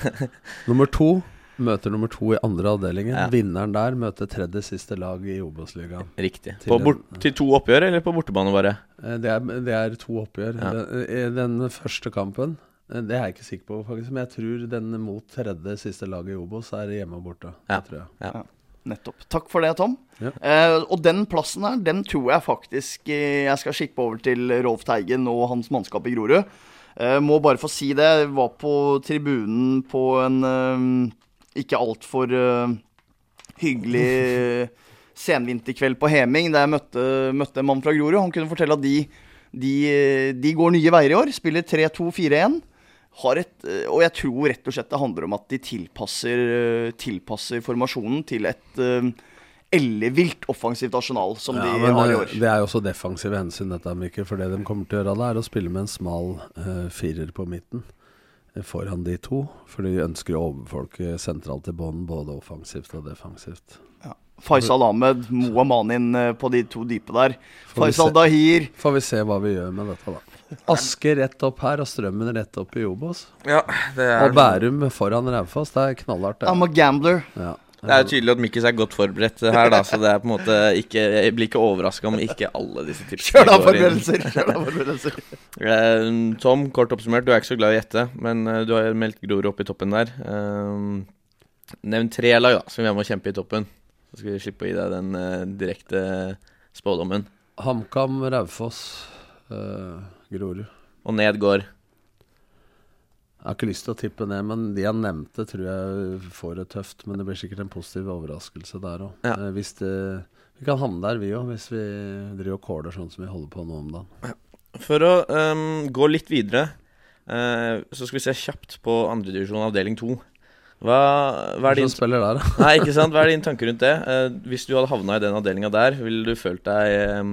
Nummer to møter nummer to i andre avdelingen. Ja. Vinneren der møter tredje siste lag i Obos-ligaen. Riktig. Til På bort, en- til to oppgjør, eller på bortebane bare? Eh, Det er, det er to oppgjør. Ja. Den, i den første kampen eh, Det er jeg ikke sikker på, faktisk. Men jeg tror den mot tredje siste laget i Obos er hjemme og borte. Ja. Det tror jeg. Nettopp. Takk for det, Tom. Ja. Eh, og den plassen her, den tror jeg faktisk eh, jeg skal skippe over til Rolf Teigen og hans mannskap i Grorud. Eh, må bare få si det. Jeg var på tribunen på en eh, ikke altfor eh, hyggelig senvinterkveld på Heming, der jeg møtte, møtte en mann fra Grorud. Han kunne fortelle at de, de, de går nye veier i år. Spiller 3-2-4-1 har et, eh, og jeg tror rett og slett det handler om at de tilpasser, eh, tilpasser formasjonen til et uh, ellevilt offensivt arsenal som Ja, de har i år. det er jo også defensive hensyn, dette, Mikkel. For det de kommer til å gjøre da, er å spille med en smal uh, firer på midten eh, foran de to. For de ønsker å overfolke sentralt i bånn, både offensivt og defensivt. Faisal Ahmed, Moa Manin eh, på de to dype der. Faisal. Dahir. Får vi se hva vi gjør med dette, da. Asker rett opp her og Strømmen rett opp i Obos. Ja, det Og Bærum foran Raufoss. Det er knallhardt, det. I'm a gambler. Ja. Det er jo tydelig at Mikkis er godt forberedt her, da, så det er på en måte ikke Jeg blir ikke overraska om ikke alle disse tipsene Kjør da går inn. forberedelser. Kjør da forberedelser. Eh, Tom, kort oppsummert, du er ikke så glad i å gjette, men eh, du har meldt Grorud opp i toppen der. Eh, nevn tre lag da, som vi må kjempe i toppen. Så skal vi slippe å gi deg den direkte spådommen. HamKam, Raufoss, eh, Grorud. Og ned går Jeg har ikke lyst til å tippe ned, men de jeg nevnte, tror jeg får det tøft. Men det blir sikkert en positiv overraskelse der òg. Ja. hvis det Vi kan havne der, vi òg, hvis vi driver og caller sånn som vi holder på nå om dagen. For å um, gå litt videre, uh, så skal vi se kjapt på andredivisjon avdeling to. Hva, hva er din spiller der, da. Nei, ikke sant? Hva er din tanke rundt det? Uh, hvis du hadde havna i den avdelinga der, ville du følt deg eh,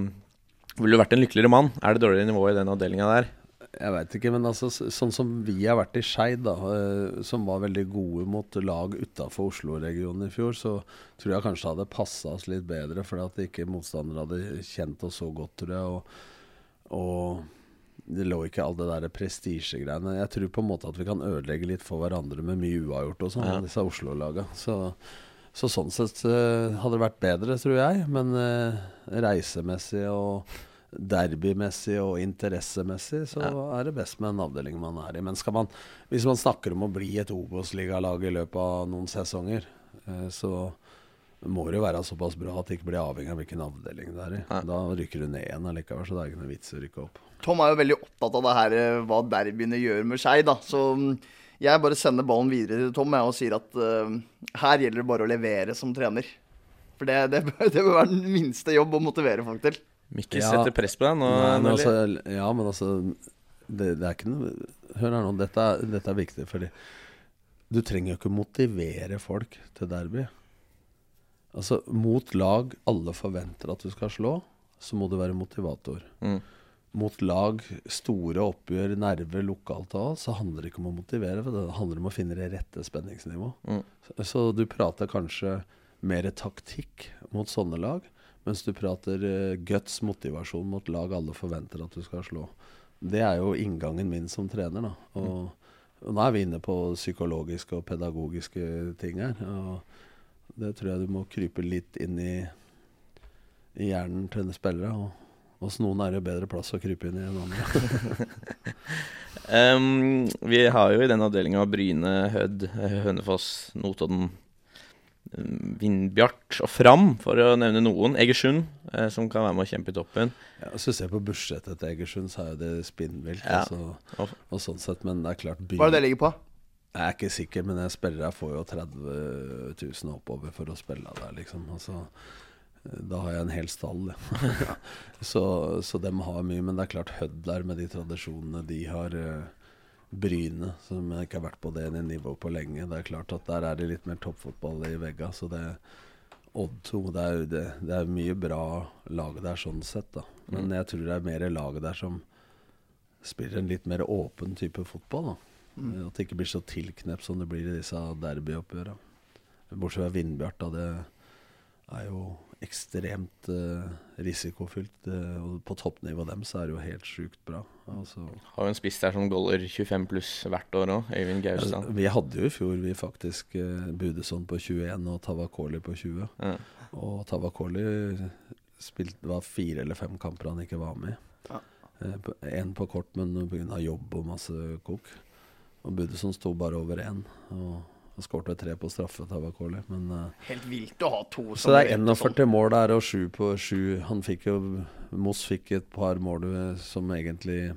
Ville du vært en lykkeligere mann? Er det dårligere nivå i den avdelinga der? Jeg veit ikke, men altså, sånn som vi har vært i Skeid, da, eh, som var veldig gode mot lag utafor Oslo-regionen i fjor, så tror jeg kanskje det hadde passa oss litt bedre, fordi at ikke motstandere hadde kjent oss så godt, tror jeg. Og, og det lå ikke all det der prestisjegreiene. Jeg tror på en måte at vi kan ødelegge litt for hverandre med mye uavgjort og sånn, Ja. disse Oslo-laga. Så, så sånn sett eh, hadde det vært bedre, tror jeg. Men eh, reisemessig og derbymessig og interessemessig, så er det best med en avdeling man er i. Men skal man, hvis man snakker om å bli et Obos-ligalag i løpet av noen sesonger, eh, så må det jo være såpass bra at det ikke blir avhengig av hvilken avdeling det er i. Ja. Da rykker du ned igjen allikevel, så det er ikke noe vits i å rykke opp. Tom er jo veldig opptatt av det her, hva derbyene gjør med seg, da. Så mm, jeg bare sender ballen videre til Tom jeg, og sier at uh, her gjelder det bare å levere som trener. For det, det, bør, det bør være den minste jobb å motivere folk til. Mikkel Ja. setter press på deg nå. Nei, men altså, ja, men altså det, det er ikke noe Hør her nå, dette er, dette er viktig, fordi du trenger jo ikke motivere folk til derby. Altså, mot lag alle forventer at du skal slå, så må du være motivator. Mm. Mot lag, store oppgjør, nerver lokalt og alt, så handler det ikke om å motivere, for det handler om å finne det rette spenningsnivå. Mm. Så, så du prater kanskje mer taktikk mot sånne lag, mens du prater uh, guts motivasjon mot lag alle forventer at du skal slå. Det er jo inngangen min som trener. da. Og, og nå er vi inne på psykologiske og pedagogiske ting her. og Det tror jeg du må krype litt inn i, i hjernen til spillere. og hos noen er det bedre plass å krype inn i enn andre. um, vi har jo i den avdelinga Bryne, Hødd, eh, Hønefoss, Notodden, eh, Vindbjart og Fram, for å nevne noen. Egersund, eh, som kan være med å kjempe i toppen. Ja, Hvis du ser på budsjettet til Egersund, så er jo det spinnvilt. Ja. Altså, Og- og sånn sett, Men det er klart byen, Hva er det det ligger på? Jeg er ikke sikker, men jeg spiller, jeg får jo 30 000 oppover for å spille der, liksom. Altså, da har jeg en hel stall, ja. så, så dem har mye. Men det er klart Hødd der med de tradisjonene de har. eh, Bryne, som jeg ikke har vært på det nivå på lenge. Det er klart at der er det litt mer toppfotball i vegga. Så det Odd 2, det er, det, det er mye bra lag der sånn sett, da. Men jeg tror det er mer lag der som spiller en litt mer åpen type fotball, da. At det ikke blir så tilknept som det blir i disse derbyoppgjørene. Bortsett fra Vindbjart, da. Det er jo ekstremt uh, risikofylt. Uh, og på toppnivå dem så er det jo helt sjukt bra. Altså, Har jo en spiss der som goller 25 pluss hvert år òg, Øyvind Gaustad. Vi hadde jo i fjor vi faktisk uh, Budeson på 21 og Tavakoli på 20. Ja. Og Tavakoli spilte, var fire eller fem kamper han ikke var med i. Ja. Eh, på- En på kort, men pga. jobb og masse kok. Og Budeson sto bare over én. Og han skårte tre på straffe, Tabakoli. Men eh, Helt vilt å ha to så det er 41 mål der og 7 på 7. Han fikk jo Moss fikk et par mål eh, som egentlig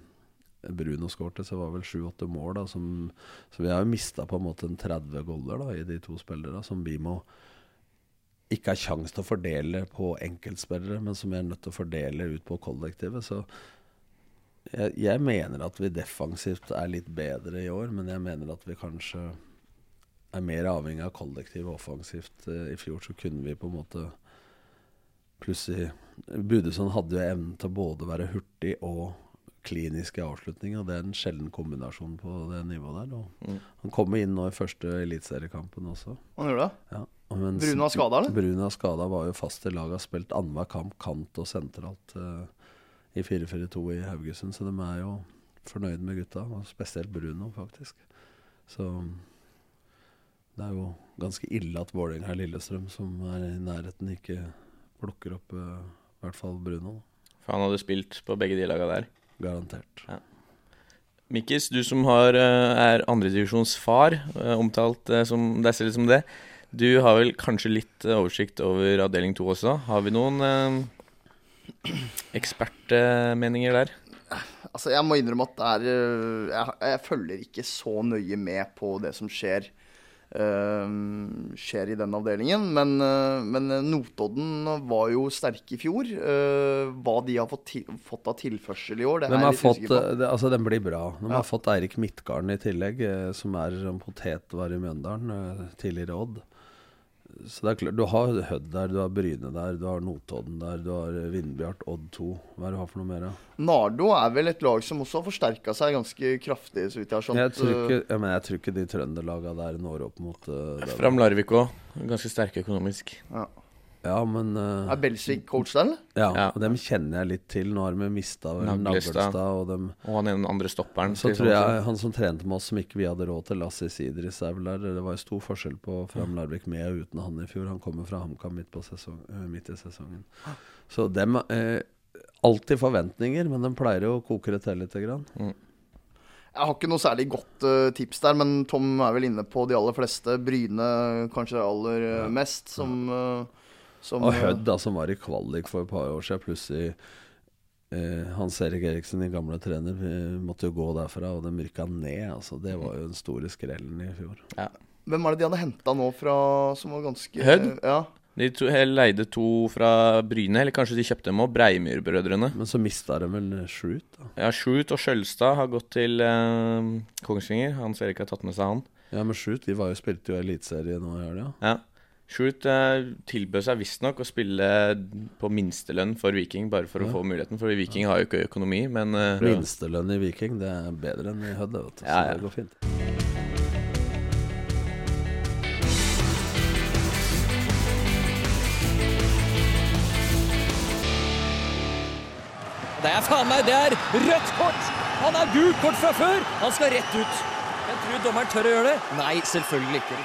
Bruno skårte, så det var vel 7-8 mål. da som, Så vi har jo mista på en måte en 30 goller da i de to spillerne, som vi må ikke har kjangs til å fordele på enkeltspillere, men som vi er nødt til å fordele ut på kollektivet. Så jeg, jeg mener at vi defensivt er litt bedre i år, men jeg mener at vi kanskje er mer avhengig av kollektiv og offensivt. Eh, I fjor så kunne vi på en måte Plutselig Budesson hadde jo evnen til både å være hurtig og klinisk i avslutninga. Det er en sjelden kombinasjon på det nivået der. Mm. Han kommer inn nå i første eliteseriekampen også. Han gjør det? Ja. er skada, eller? Bruno er skada, var jo fast i laget, har spilt annenhver kamp kant og sentralt uh, i 4-4-2 i Haugesund, så de er jo fornøyd med gutta. Og spesielt Bruno, faktisk. Så det er jo ganske ille at Vålerenga-Lillestrøm, som er i nærheten, ikke plukker opp eh, i hvert fall Bruno. For han hadde spilt på begge de laga der. Garantert. Mikkis, du som har, eh, er andredivisjons far, eh, omtalt som deg selv som det. Du har vel kanskje litt oversikt over avdeling to også. Har vi noen eh, ekspertmeninger der? Altså, jeg må innrømme at det er øh, jeg, jeg følger ikke så nøye med på det som skjer skjer i den avdelingen. Men, øh, men Notodden var jo sterke i fjor. Øh, hva de har fått, til, fått av tilførsel i år, det De er jeg litt fått, usikker på. eh, det, altså den blir bra. De Ja. har fått Eirik Midtgarden i tillegg, eh, som er potetvar i Mjøndalen, eh, tidligere Odd. Så det er klart, Du har Hødd der, du har Bryne der, du har Notodden der, du har Vindbjart, Odd 2. Hva er det du har for noe mer? Ja? Nardo er vel et lag som også har forsterka seg ganske kraftig, så vidt jeg har skjønt. Jeg tror ikke, ja, men jeg tror ikke de trønderlaga der når opp mot uh. Fram Larvik òg. Ganske sterke økonomisk. Ja, men uh, Er Belsvik coach der, eller? ja, Ja. og dem kjenner jeg litt til. Nå har vi mista Naglestad. Og dem Og han ene andre stopperen. Så tror jeg han som trente med oss, som ikke vi hadde råd til, Lassi Sidris, er vel der. Det var jo stor forskjell på Fram Larvik med og uten han i fjor. Han kommer fra HamKam midt, sesong, eh, midt i sesongen. Så dem eh, alltid forventninger, men dem pleier jo å koke det til litt. Grann. Jeg har ikke noe særlig godt uh, tips der, men Tom er vel inne på de aller fleste. Bryne kanskje aller uh, mest, som, eh, som Og eh, Hødd, da, som var i kvalik for et par år siden, plutselig eh, Hans Erik Eriksen, din gamle trener, eh, måtte jo gå derfra, og den rykka ned. Altså, det var jo den store skrellen i fjor. Hvem er det de hadde henta nå fra som var ganske Hødd? Ja. De to, leide to fra Bryne, eller kanskje de kjøpte dem òg. Breimyr-brødrene. Men så mista de vel Shoot, da. Ja, Shoot og Skjølstad har gått til eh, Kongsvinger. Hans Erik har tatt med seg han. Ja, men Shoot de var jo, spilte jo eliteserie nå i helga. Ja. Shoot eh, tilbød seg visstnok å spille på minstelønn for Viking, bare for å Ja. få muligheten. For Viking har jo ikke økonomi, men uh, Minstelønn i Viking, det er bedre enn i Hødd, vet du. Så Ja, ja. det går fint. Det er faen meg det er rødt kort! Han har gult kort fra før! Han skal rett ut. Jeg tror dommeren tør å gjøre det. Nei, selvfølgelig ikke.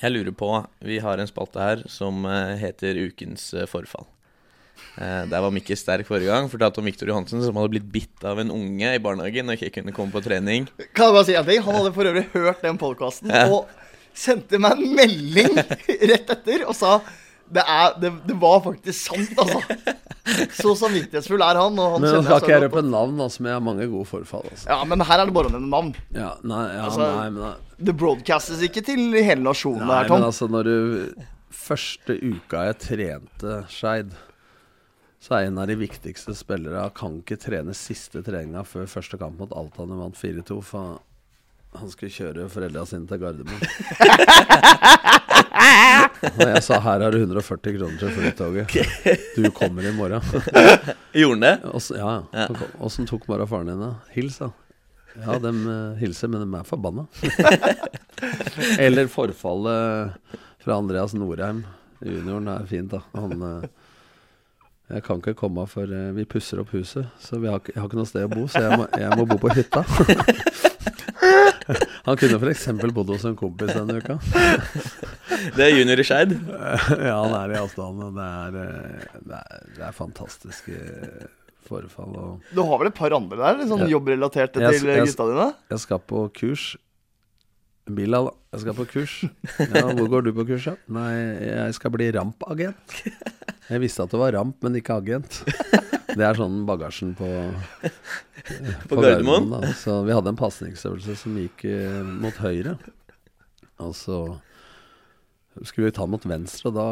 Jeg lurer på Vi har en spalte her som eh, heter Ukens eh, forfall. Eh, der var Mikke sterk forrige gang. Fortalte om Viktor Johansen som hadde blitt bitt av en unge i barnehagen og ikke kunne komme på trening. Kan jeg bare si en ting? Han hadde for øvrig hørt den podkasten Ja. og sendte meg en melding rett etter og sa det, er, det, det var faktisk sant, altså. Så samvittighetsfull er han. Han Men nå skal ikke jeg røpe navn, altså, men jeg har mange gode forfall. Altså. Ja, men her er det bare å nevne navn. Ja, nei, ja, Altså, nei, men, Det broadcastes ikke til hele nasjonen nei, her, Tom. men altså, når du Første uka jeg trente Skeid, så er en av de viktigste spillere Kan ikke trene siste treninga før første kamp mot Alta. Han vant 4-2. For han skulle kjøre foreldra sine til Gardermoen. Og jeg sa her har du 140 kroner til flytoget. Du kommer i morgen. Gjorde han det? Og så- ja, ja. Åssen tok bare faren din det? Hils, da. Ja, de eh, hilser, men de er forbanna. Eller forfallet fra Andreas Norheim. Junioren er fint, da. Han eh, Jeg kan ikke komme for eh, vi pusser opp huset, så vi har, jeg har ikke noe sted å bo, så jeg må, jeg må bo på hytta. Han kunne f.eks. bodd hos en kompis denne uka. Det er junior i Skeid. Ja, han er i avstanden, det eh, det er, det er fantastiske forfall. Og Du har vel et par andre der, sånn Ja. jobbrelaterte til jeg- gutta dine? Jeg skal på kurs. Bilal, jeg skal på kurs. Ja, hvor går du på kurs, da? Nei, jeg skal bli rampagent. Jeg visste at det var ramp, men ikke agent. Det er sånn bagasjen på På Gardermoen? da. Så vi hadde en pasningsøvelse som gikk uh, mot høyre. Og så skulle vi ta mot venstre, da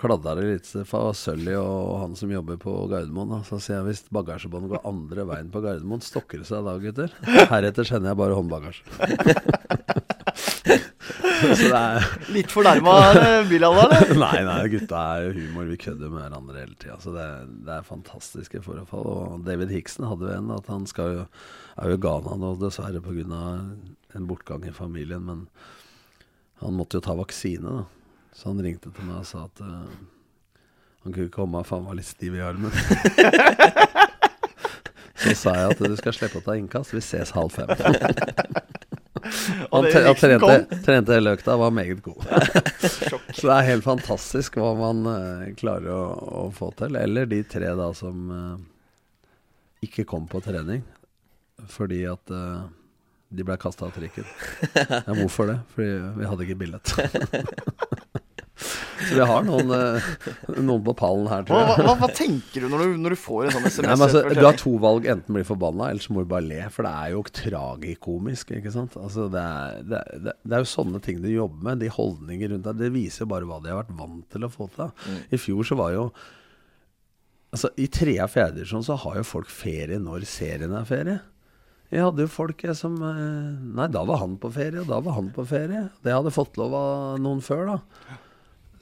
kladda det litt for Sølly og han som jobber på Gardermoen. Da. Så sier jeg hvis bagasjebåndet går andre veien på Gardermoen, stokker det seg da, gutter? Heretter sender jeg bare håndbagasje. Er Litt fornærma Bilal der, eller? Nei, nei, gutta er jo humor. Vi kødder med hverandre hele tida. Så det, det er fantastiske forfall. Og David Hickson hadde jo en at han skal jo, er jo i Ghana nå, dessverre pga. en bortgang i familien. Men han måtte jo ta vaksine, da. Så han ringte til meg og sa at uh, han kunne ikke komme, for han var litt stiv i armen. Så sa jeg at du skal slippe å ta innkast. Vi ses halv fem. Han, tre- han trente, trente hele økta, var meget god. Så det er helt fantastisk hva man uh, klarer å, å få til. Eller de tre da som uh, ikke kom på trening fordi at eh, de ble kasta av trikken. Ja, hvorfor det? Fordi vi hadde ikke billett. Så vi har noen, eh, noen på pallen her, tror jeg. hva, hva, hva tenker du når, du når du får en sånn SMS? Nei, men altså, du har to valg. Enten bli forbanna, eller så må du bare le. For det er jo tragikomisk. ikke sant? Altså, det, er, det, er, det, det er jo sånne ting du jobber med. De holdninger rundt deg. Det viser jo bare hva de har vært vant til å få til. I fjor så var jo Altså, I tre av fjerde divisjon så har jo folk ferie når serien er ferie. Jeg hadde jo folk jeg, som eh, Nei, da var han på ferie, og da var han på ferie. Det hadde fått lov av noen før, da.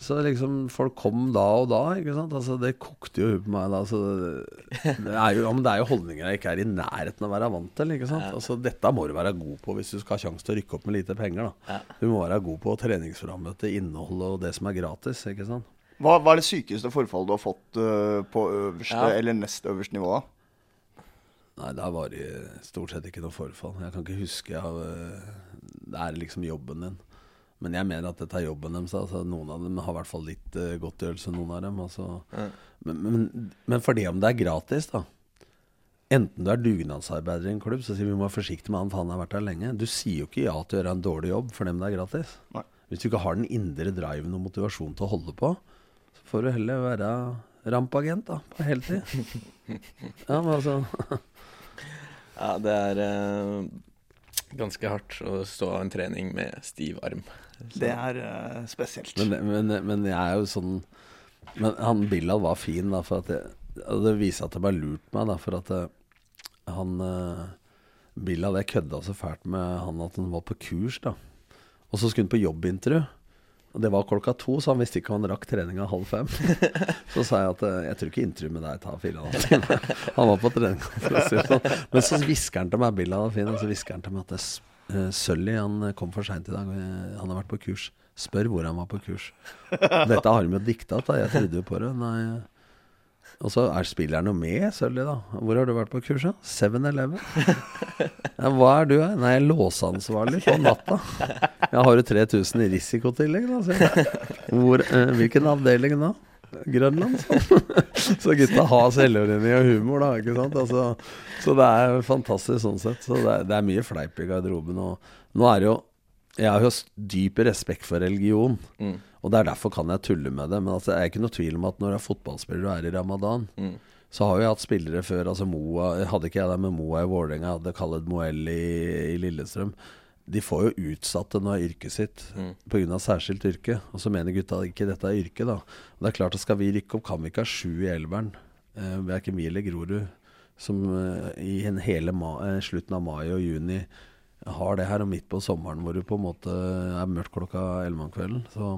Så liksom folk kom da og da, ikke sant. Altså Det kokte jo huet på meg da. Så det, det, er jo, ja, men det er jo holdninger jeg ikke er i nærheten av å være vant til. ikke sant Altså Dette må du være god på hvis du skal ha sjanse til å rykke opp med lite penger. da Du må være god på treningsframmøte, innholdet og det som er gratis. ikke sant Hva, hva er det sykeste forfallet du har fått uh, på øverste Ja. eller nest øverste nivå? da? Nei, det var det stort sett ikke noe forfall. Jeg kan ikke huske av øh, Det er liksom jobben din. Men jeg mener at dette er jobben deres. Altså, noen av dem har i hvert fall litt uh, godtgjørelse, noen av dem. Altså. Men, men, men fordi om det er gratis, da. Enten du er dugnadsarbeider i en klubb, så sier vi vi må være forsiktige med han, for han har vært der lenge. Du sier jo ikke ja til å gjøre en dårlig jobb for dem det er gratis. Nei. Hvis du ikke har den indre driven og motivasjonen til å holde på, så får du heller være rampagent da, på heltid. Ja, men altså Ja, det er uh, ganske hardt å stå av en trening med stiv arm. Det er uh, spesielt. Men, men, men jeg er jo sånn Men han Billal var fin, da, for at jeg, det viser at det bare lurt meg, da, for at eh, han uh, Billal Jeg kødda så fælt med han at han var på kurs, da. Og så skulle han på jobbintervju. Og det var klokka to, så han visste ikke om han rakk treninga halv fem. Så sa jeg at eh, jeg tror ikke intervjuet med deg tar fire og en halv time. Han var på trening. sånn. Men så hvisker han til meg, Billa var fin, og så hvisker han til meg at det er s- eh, han kom for seint i dag. eh, Han har vært på kurs. Spør hvor han var på kurs. Dette har de jo dikta jeg trodde jo på det. Nei. Og så er spilleren jo med, Sully, da. Hvor har du vært på kurs, da? 7-Eleven? Ja, hva er du, da? Nei, jeg er låseansvarlig på natta. Jeg har jo 3000 i risikotillegg, da. Hvor, eh, hvilken avdeling da? Grønland? så gutta har selvironi og humor, da. ikke sant? Altså, så det er fantastisk sånn sett. Så det er, det er mye fleip i garderoben. Og nå er det jo Jeg har jo dyp respekt for religion. Mm. Og det er derfor kan jeg tulle med det. Men altså, det er ikke noe tvil om at når du er fotballspiller og er i ramadan, Mm. så har jeg hatt spillere før. Altså Moa Hadde ikke jeg det med Moa i Vålerenga, hadde Khaled Moell i, i Lillestrøm. De får jo utsatt det nå av yrket sitt Mm. pga. særskilt yrke. Og så mener gutta ikke dette er yrke, da. Og det er klart at skal vi rykke opp, kan vi ikke ha sju i elveren. Eh, Verken vi eller Grorud. Som eh, i en hele ma eh, slutten av mai og juni har det her, og midt på sommeren hvor det på en måte er mørkt klokka elleve om kvelden. Så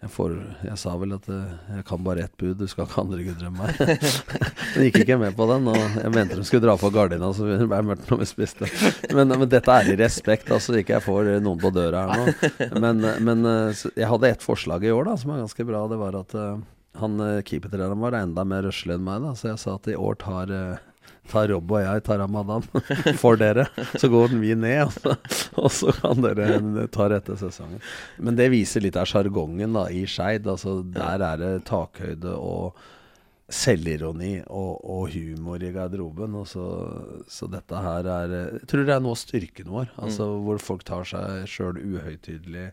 jeg, får, jeg sa vel at eh, jeg kan bare ett bud, du skal ikke andre gutter enn meg. Men gikk ikke med på den, og jeg mente de skulle dra på gardina så det ble mørkt når vi spiste. Men, men dette er i respekt, altså ikke jeg får noen på døra her nå. Men, men eh, jeg hadde ett forslag i år da, som er ganske bra. Det var at eh, han keepertreneren var enda mer røslig enn meg, da, så jeg sa at i år tar tar Rob og jeg tar ramadan for dere. Så går vi ned, og så, og så kan dere ta rette sesongen. Men det viser litt av sjargongen i Skeid. Altså, der er det takhøyde og selvironi og, og humor i garderoben. Og så, så dette her er Jeg tror det er noe av styrken vår. Altså Hvor folk tar seg sjøl uhøytidelig,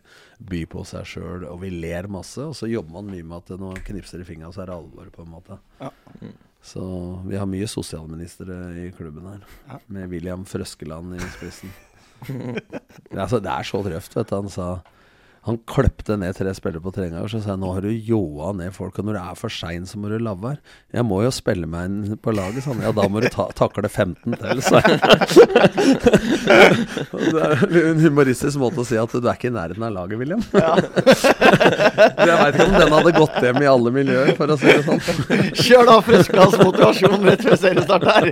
byr på seg sjøl, og vi ler masse. Og så jobber man mye med at når man knipser i fingra, så er det alvor, på en måte. Så vi har mye sosialministre i klubben her, med William Frøskeland i spissen. Det er så, det er så røft, vet du. Han sa Han kløpte ned tre spillere på treninga, og så sa jeg nå har du ljåa ned folk, og når det er for sein, så må du la være. Jeg må jo spille meg inn på laget, sa han. Ja, da må du ta, takle 15 til, sa jeg. Det er en humoristisk måte å si at du er ikke i nærheten av laget, William. jeg veit ikke om den hadde gått hjem i alle miljøer, for å si det sånn. Kjør da Frøskelands motivasjon rett før seriestart her.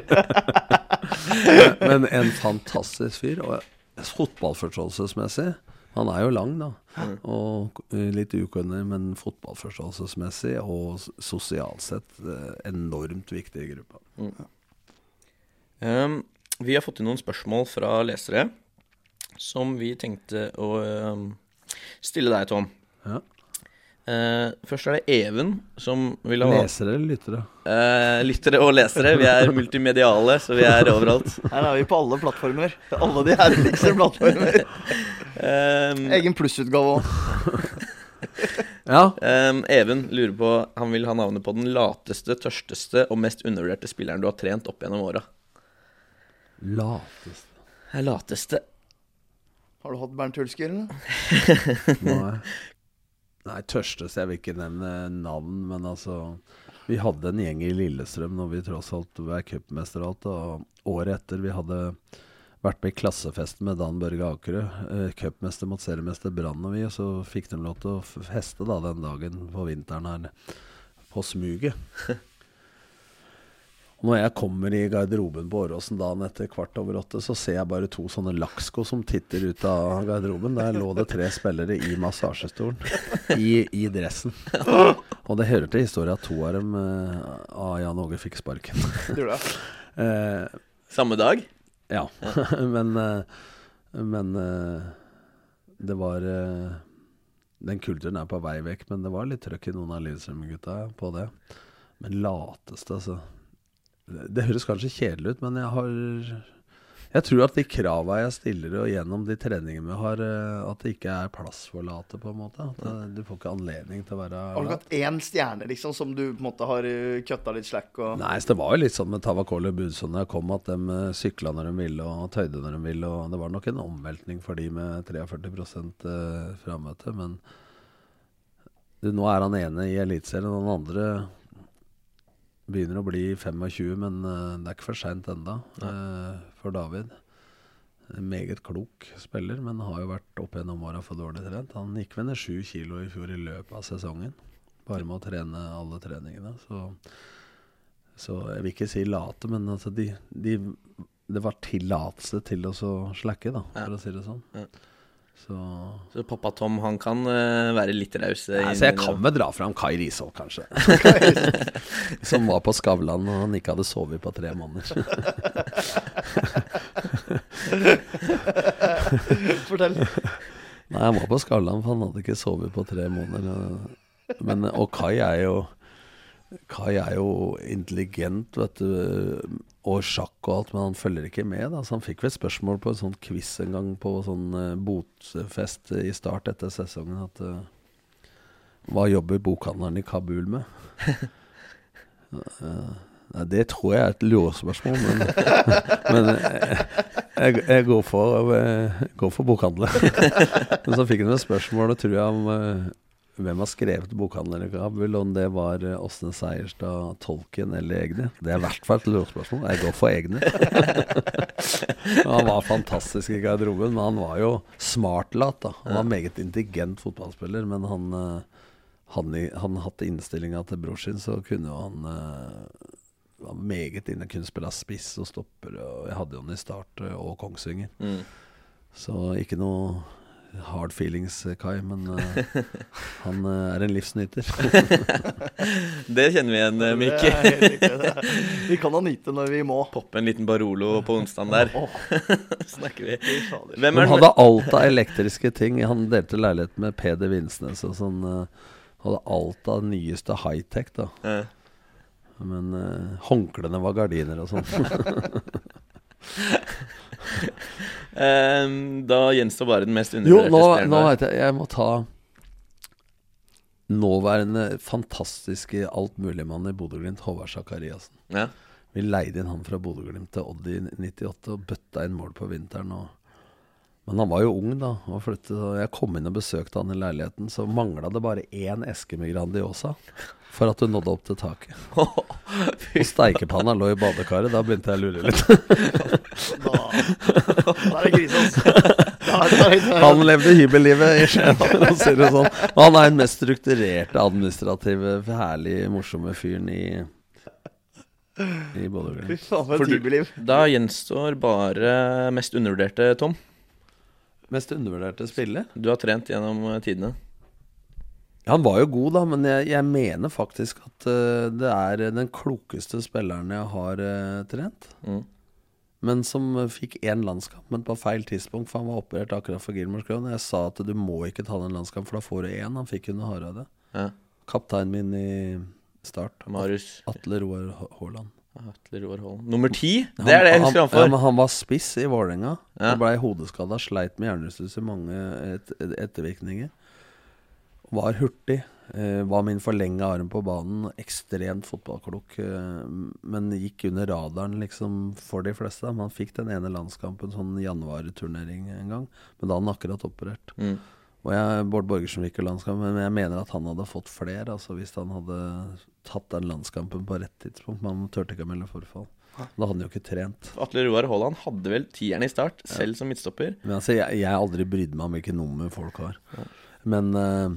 Men en fantastisk fyr. Og fotballforståelsesmessig Han er jo lang, da. Og eh, litt ukunnig, men fotballforståelsesmessig og sosialt sett eh, enormt viktig i gruppa. Um, vi har fått inn noen spørsmål fra lesere som vi tenkte å um, stille deg, Tom. Ja. Uh, først er det Even som vil ha Lesere eller lyttere? Uh, lyttere og lesere. Vi er multimediale, så vi er overalt. Her er vi på alle plattformer. Alle de herligste plattformer. Um, Egen plussutgave òg. Ja. um, Even lurer på Han vil ha navnet på den lateste, tørsteste og mest undervurderte spilleren du har trent opp gjennom åra. Lateste Lateste Har du hatt Bernt Hulsker, eller? Nei. Nei, tørsteste Jeg vil ikke nevne navn, men altså Vi hadde en gjeng i Lillestrøm når vi tross alt var cupmester og alt. Og året etter vi hadde vært med i klassefesten med Dan Børge Akerø. Eh, Cupmester mot seriemester Brann og vi, og så fikk de lov til å feste da den dagen på vinteren her på smuget. Og Når jeg kommer i garderoben på Åråsen dagen etter kvart over åtte, så ser jeg bare to sånne laksko som titter ut av garderoben. Der lå det tre spillere i massasjestolen, i, i dressen. Og det hører til historien at to av dem eh, av Jan Åge fikk sparken. Gjorde det? Eh, Samme dag? Ja, men eh, Men eh, det var eh, Den kulturen er på vei vekk, men det var litt trøkk i noen av Lillestrøm-gutta på det. Men lateste, altså. Det høres kanskje kjedelig ut, men jeg har Jeg tror at de krava jeg stiller og gjennom de treningene vi har, eh, at det ikke er plass for late, på en måte. At det, du får ikke anledning til å være Har du hatt én stjerne liksom som du på en måte har uh, kutta litt slack og Nei, så det var jo litt sånn med Tavakoli og Budson da jeg kom, at de eh, sykla når de ville og tøyde når de ville. Og det var nok en omveltning for de med 43 eh, frammøte, men du, nå er han ene i Eliteserien, og den andre begynner å bli 25, men eh, det er ikke for seint ennå for David. En meget klok spiller, men har jo vært opp gjennom åra for dårlig trent. Han gikk vel ned sju kilo i fjor i løpet av sesongen, bare med å trene alle treningene. Så så jeg vil ikke si late, men altså de, de, det var tillatelse til å slakke, da, for å si det sånn. Ja. Så Så pappa Tom han kan eh, være litt raus. eh, Nei, så jeg kan vel dra fram Kai Risholt, kanskje. Som var på Skavlan og han ikke hadde sovet på tre måneder. Fortell. Nei, han var på Skavlan, for han hadde ikke sovet på tre måneder. Men, og Kai er jo Kai er jo intelligent, vet du, og sjakk og alt, men han følger ikke med. Da. Så han fikk vel spørsmål på en sånn quiz en gang på sånn eh, botfest i start etter sesongen at uh, Hva jobber bokhandleren i Kabul med? Nei, det tror jeg er et lurespørsmål, men, men jeg, jeg går for, eh, går for bokhandler. Men så fikk han et spørsmål, tror jeg, om hvem har skrevet bokhandleren i Kabul', om det var eh, Åsne Seierstad, Tolkien eller egne? Det er i hvert fall et lurespørsmål. Jeg går for egne. han var fantastisk i garderoben, men han var jo smartlat. da Han var meget intelligent fotballspiller, men han eh, han, han hadde innstillinga til bror sin, så kunne han eh, var meget inne, kunne spille spiss og stopper. Og jeg hadde jo han i Start og Kongsvinger. Mm. Så ikke noe hard feelings, eh, Kai, men uh, han uh, er en livsnyter. Det kjenner vi igjen, Mikk. Vi kan ha nyte når vi må. Poppe en liten Barolo på onsdagen der. Snakker vi. Hvem Han er hadde alt av elektriske ting. Han delte leilighet med Peder Vinsnes og sånn. uh, hadde alt av nyeste high-tech, da. Men håndklærne var gardiner og sånn. Ehm, da gjenstår bare den mest Jo, nå, nå vet jeg Jeg må ta nåværende fantastiske altmuligmann i Bodø-Glimt, Håvard Sakariassen. Ja. Vi leide inn han fra Bodø-Glimt til Odd i 98 og bøtta inn mål på vinteren. Og, men han var jo ung da og flyttet. Og jeg kom inn og besøkte han i leiligheten, så mangla det bare én eske med Grandiosa for at du nådde opp til taket. Og steikepanna lå i badekaret. Da begynte jeg å lure litt. Da, da er det Han levde hybellivet i Skien, for å si det sånn. Og han er den mest strukturerte, administrative, herlige, morsomme fyren i i hybelliv. Da gjenstår bare mest undervurderte, Tom. Mest undervurderte spiller? Du har trent gjennom tidene. Ja, Han var jo god, da, men jeg, jeg mener faktisk at uh, det er den klokeste spilleren jeg har uh, trent. Mm. Men som eh, fikk én landskamp, men på feil tidspunkt, for han var operert akkurat for Gilmorsgrønn. Jeg sa at du må ikke ta den landskampen, for da får du én. Han fikk under Hareide. Ja. Kapteinen min i Start. Marius Atle Roar Haaland. Atle Roar Holm. Nummer ti! Det er det jeg husker han Ja, for. men han var spiss i Vålerenga. Ja. Blei hodeskada, sleit med hjernerystelse, mange et, et, ettervirkninger. Var hurtig. Eh, var min forlenga arm på banen. Ekstremt fotballklok. Eh, men gikk under radaren liksom for de fleste. Men han fikk den ene landskampen, sånn januarturnering en gang. Men da hadde han akkurat operert. Mm. Og jeg, Bård Borgersen fikk jo landskamp, men jeg mener at han hadde fått flere. Altså Hvis han hadde tatt den landskampen på rett tidspunkt. Man turte ikke å melde forfall. Da hadde han jo ikke trent. Atle Roar Haaland hadde vel tieren i start, selv som midtstopper. Men altså, jeg, jeg aldri brydd meg om hvilke nummer folk har. Men uh,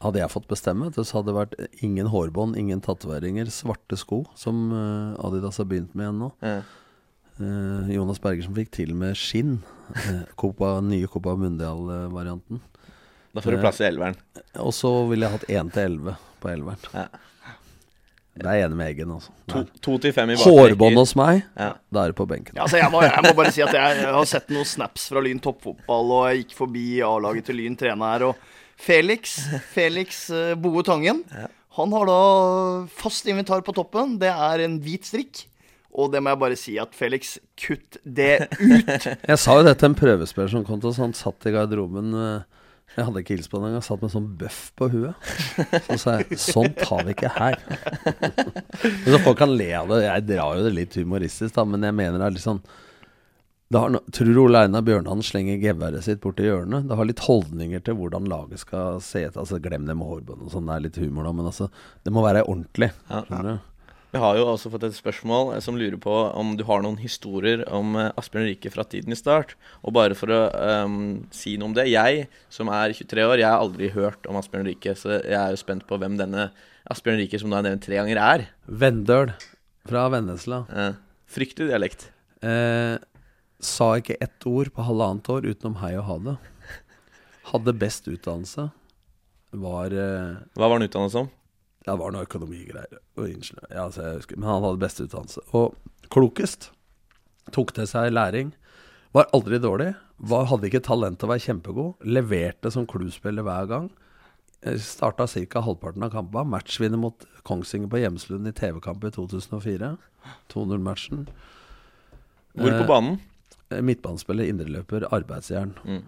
hadde jeg fått bestemme, så hadde det vært ingen hårbånd, ingen tatoveringer, svarte sko, som uh, Adidas har begynt med igjen nå. Ja. Uh, Jonas Bergersen fikk til med skinn. Copa, nye Copa Mundial-varianten. Da får du plass i elveren. Og så ville jeg hatt 1 til 11 på elveren. Ja. Det er jeg enig med Eggen, altså. To, to til fem i Hårbånd hos meg, Ja. da er det på benken. Ja, altså jeg, må, jeg må bare si at jeg har sett noen snaps fra Lyn toppfotball, og jeg gikk forbi A-laget til Lyn trene her, og Felix, Felix uh, Boe Tangen, han har da fast inventar på toppen. Det er en hvit strikk Og det må jeg bare si at Felix, kutt det ut! Jeg sa jo det til en prøvespiller som kom til oss. Han satt i garderoben eh, Jeg hadde ikke hilst på den engang. Satt med sånn bøff på huet. Så sa jeg sånn tar vi ikke her. Så folk kan le av det. Jeg drar jo det litt humoristisk, da, men jeg mener det er litt sånn det har no Tror Ole Einar Bjørnhan slenger geværet sitt borti hjørnet? Det har litt holdninger til hvordan laget skal se ut. Altså, glem det med hårbånd og sånn, det er litt humor da, men altså, det må være ordentlig. Ja. Du? Vi har jo også fått et spørsmål eh, som lurer på om du har noen historier om eh, Asbjørn Rike fra tiden i start. Og bare for å um, si noe om det. Jeg som er 23 år, jeg har aldri hørt om Asbjørn Rike, så jeg er jo spent på hvem denne Asbjørn Rike, som du har nevnt tre ganger, er. Vendøl fra Vennesla. Eh, fryktelig dialekt. Eh, sa ikke ett ord på halvannet år utenom hei og ha det. Hadde best utdannelse. Var eh, Hva var han utdannet som? Det var noe økonomigreier og ingeniør. Ja, altså, jeg husker, men han hadde best utdannelse. Og klokest. Tok til seg læring. Var aldri dårlig. Var, hadde ikke talent til å være kjempegod. Leverte som kluspiller hver gang. Starta ca. halvparten av kampene. Matchvinner mot Kongsvinger på Hjemslund i TV-kamp i 2004. 2-0-matchen. Hvor på Eh, banen? Eh, Midtbanespiller, indreløper, arbeidsjern. Mm.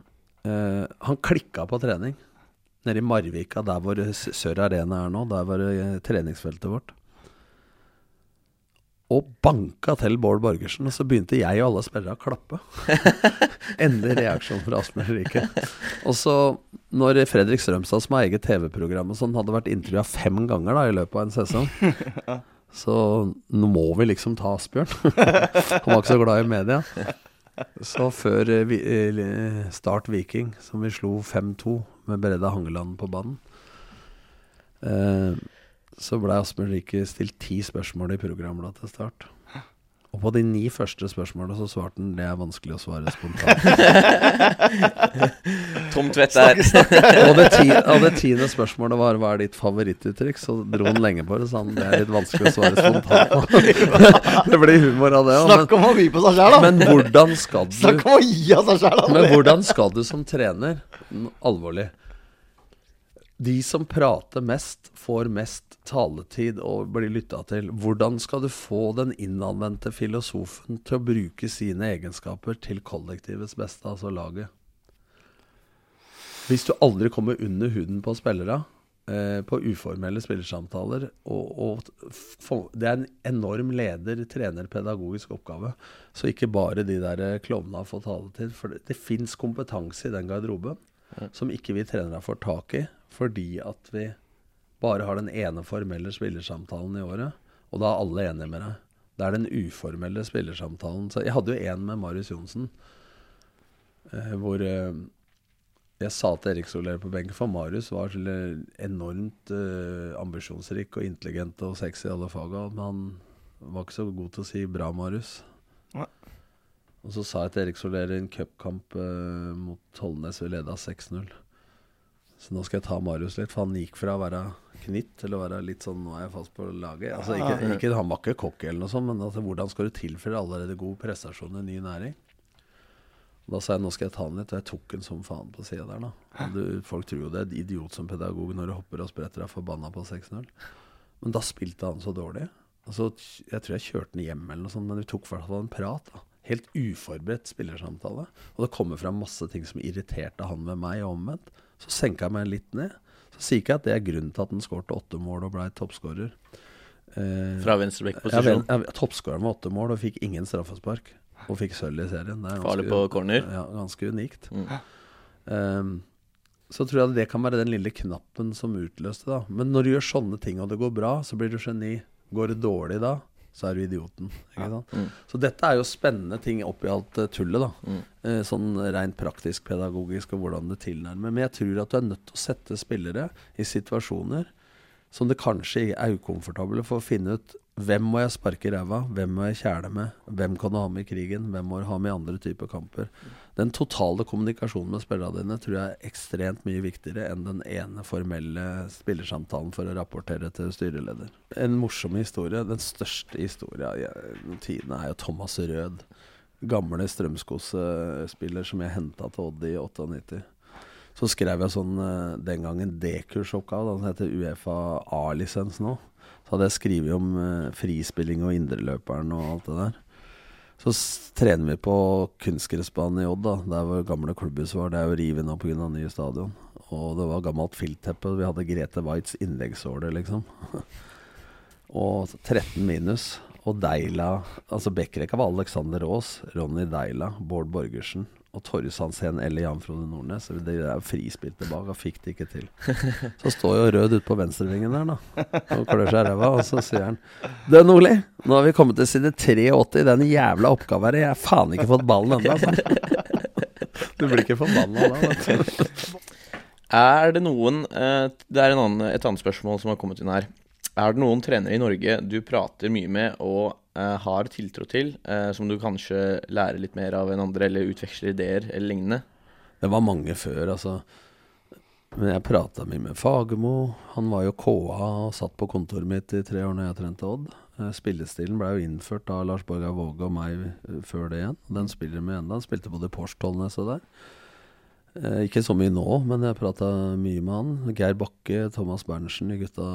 Eh, han klikka på trening. Nede i Marvika, der hvor Sør Arena er nå. Der var eh, treningsfeltet vårt. Og banka til Bård Borgersen, og så begynte jeg og alle spillere å klappe. Endelig reaksjon fra Asmund Rike. Og så, når Fredrik Strømstad, som har eget TV-program og sånn, hadde vært intervjua fem ganger da i løpet av en sesong Så nå må vi liksom ta Asbjørn. Han var ikke så glad i media. Så før eh, vi, eh, Start Viking, som vi slo 5-2 med Breda Hangeland på banen, eh, så blei Asbjørn Rike stilt ti spørsmål i programbladet til start. Og på de ni første spørsmålene så svarte han det er vanskelig å svare spontant. Tom vett der. og, det ti, og det tiende spørsmålet var hva er ditt favorittuttrykk, så dro han lenge på det. Så han det er litt vanskelig å svare spontant på. det blir humor av det òg. Snakk om å by på seg sjæl, da! Men hvordan skal du Snakk om å gi av seg sjæl, da! Men hvordan skal du som trener Alvorlig. De som prater mest Får mest taletid Og blir lyttet til. Hvordan skal du få den innanvendte filosofen Til å bruke sine egenskaper Til kollektivets beste Altså laget? Hvis du aldri kommer under huden på spillere eh, På uformelle spillersamtaler og, og Det er en enorm leder Trener pedagogisk oppgave Så ikke bare de der klovna får taletid For det, det finnes kompetanse i den garderoben Som ikke vi trenere får tak i Fordi at vi bare har den ene formelle spillersamtalen i året Og da er alle enige med deg Det er den uformelle spillersamtalen Så jeg hadde jo en med Marius Jonsen eh, Hvor eh, jeg sa til Erik Soler på benken, for Marius var enormt eh, ambisjonsrik og intelligent og sexy i alle faga, men han var ikke så god til å si 'bra, Marius'. Og så sa jeg til Erik Soler i en cupkamp eh, mot Tollnes, vi leda 6-0. Så nå skal jeg ta Marius litt, for han gikk fra å være knytt til å være litt sånn 'nå er jeg fast på laget'. Altså, ikke, ikke, han var ikke cocky eller noe sånt, men altså, hvordan skal du tilføre allerede god prestasjon i ny næring? Da sa jeg nå skal jeg ta den litt, og jeg tok den som faen på sida der. da du, Folk tror jo det er et idiot som pedagog når du hopper og spretter deg forbanna på 6-0. Men da spilte han så dårlig. Altså, jeg tror jeg kjørte den hjem, eller noe sånt, men vi tok i hvert fall en prat. da Helt uforberedt spillersamtale. Og det kommer fram masse ting som irriterte han med meg, og omvendt. Så senka jeg meg litt ned. Så sier ikke jeg at det er grunnen til at han skåret åtte mål og blei toppskårer. Eh, Fra ja, venstreback-posisjon. Toppskåreren med åtte mål og fikk ingen straffespark. Og fikk sølv i serien. Det er Farlig på corner. Ja, ganske unikt. Mm. Ehm, så tror jeg det kan være den lille knappen som utløste da. Men når du gjør sånne ting og det går bra, så blir du geni. Går det dårlig da, så er du idioten. Mm. Så dette er jo spennende ting oppi alt eh, tullet, da. Mm. Eh, sånn rent praktisk, pedagogisk og hvordan det tilnærmer. Men jeg tror at du er nødt til å sette spillere i situasjoner som det kanskje er ukomfortable for å finne ut hvem må jeg sparke i ræva, hvem må jeg kjæle med, hvem kan du ha med i krigen, hvem må du ha med i andre typer kamper. Den totale kommunikasjonen med spillerne dine tror jeg er ekstremt mye viktigere enn den ene formelle spillersamtalen for å rapportere til styreleder. En morsom historie, den største historien gjennom tidene, er jo Thomas Rød. Gamle Strømskose-spiller som jeg henta til Odd i 98. Så skrev jeg sånn eh, den gangen D-kursoppgave, den heter Uefa A-lisens nå. Så hadde jeg skrevet om eh, frispilling og indreløperen og alt det der. Så trener vi på kunstgressbanen i Odd, da, der hvor gamle klubbhus var. Det er jo revet nå pga. nye stadion. Og det var gammelt filtteppe. Vi hadde Grete Waitz innleggsåle, liksom. og 13 minus. Og Deila Altså backrekka var Alexander Aas, Ronny Deila, Bård Borgersen og Torjus Hansen eller Jan Frode Nordnes. Det er frispilt tilbake bak, og fikk det ikke til. Så står jo Rød ute på venstrevingen der, da. Og klør seg i ræva, og så sier han Du Nordli, nå har vi kommet til side 83 i den jævla oppgaven her. Jeg har faen ikke fått ballen ennå, altså. Du blir ikke forbanna da, vet du. Er det noen eh, Det er en annen, et annet spørsmål som har kommet inn her. Er det noen trenere i Norge du prater mye med og har tiltro til, eh, som du kanskje lærer litt mer av enn andre, eller utveksler ideer eller lignende? Det var mange før, altså. Men jeg prata mye med Fagermo. Han var jo KA og satt på kontoret mitt i tre år når jeg trente Odd. Eh, Spillestilen ble jo innført av Lars Borgar Våge og meg eh, før det igjen. Den spiller vi ennå. Han spilte både i Porsche Tollnes og der. Eh, ikke så mye nå, men jeg prata mye med han. Geir Bakke, Thomas Berntsen, de gutta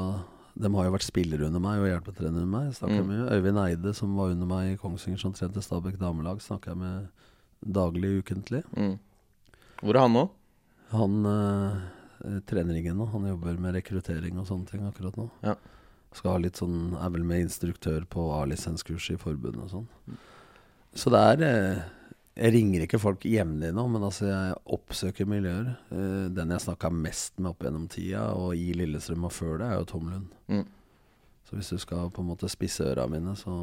De har jo vært spillere under meg og hjelpetrenere under meg. Snakker Mm. med Øyvind Eide, som var under meg i Kongsvinger, som trente Stabæk damelag, snakker jeg med daglig, ukentlig. Mm. Hvor er han nå? Han eh, eh, trener ingen nå. Han jobber med rekruttering og sånne ting akkurat nå. Ja. Skal ha litt sånn Er vel med instruktør på A-lisenskurs i forbundet og sånn. Så det er eh, Jeg ringer ikke folk jevnlig nå, men altså jeg oppsøker miljøer. Eh, den jeg snakka mest med opp gjennom tida, og i Lillestrøm og før det, er jo Tom Lund. Mm. Så hvis du skal på en måte spisse øra mine, så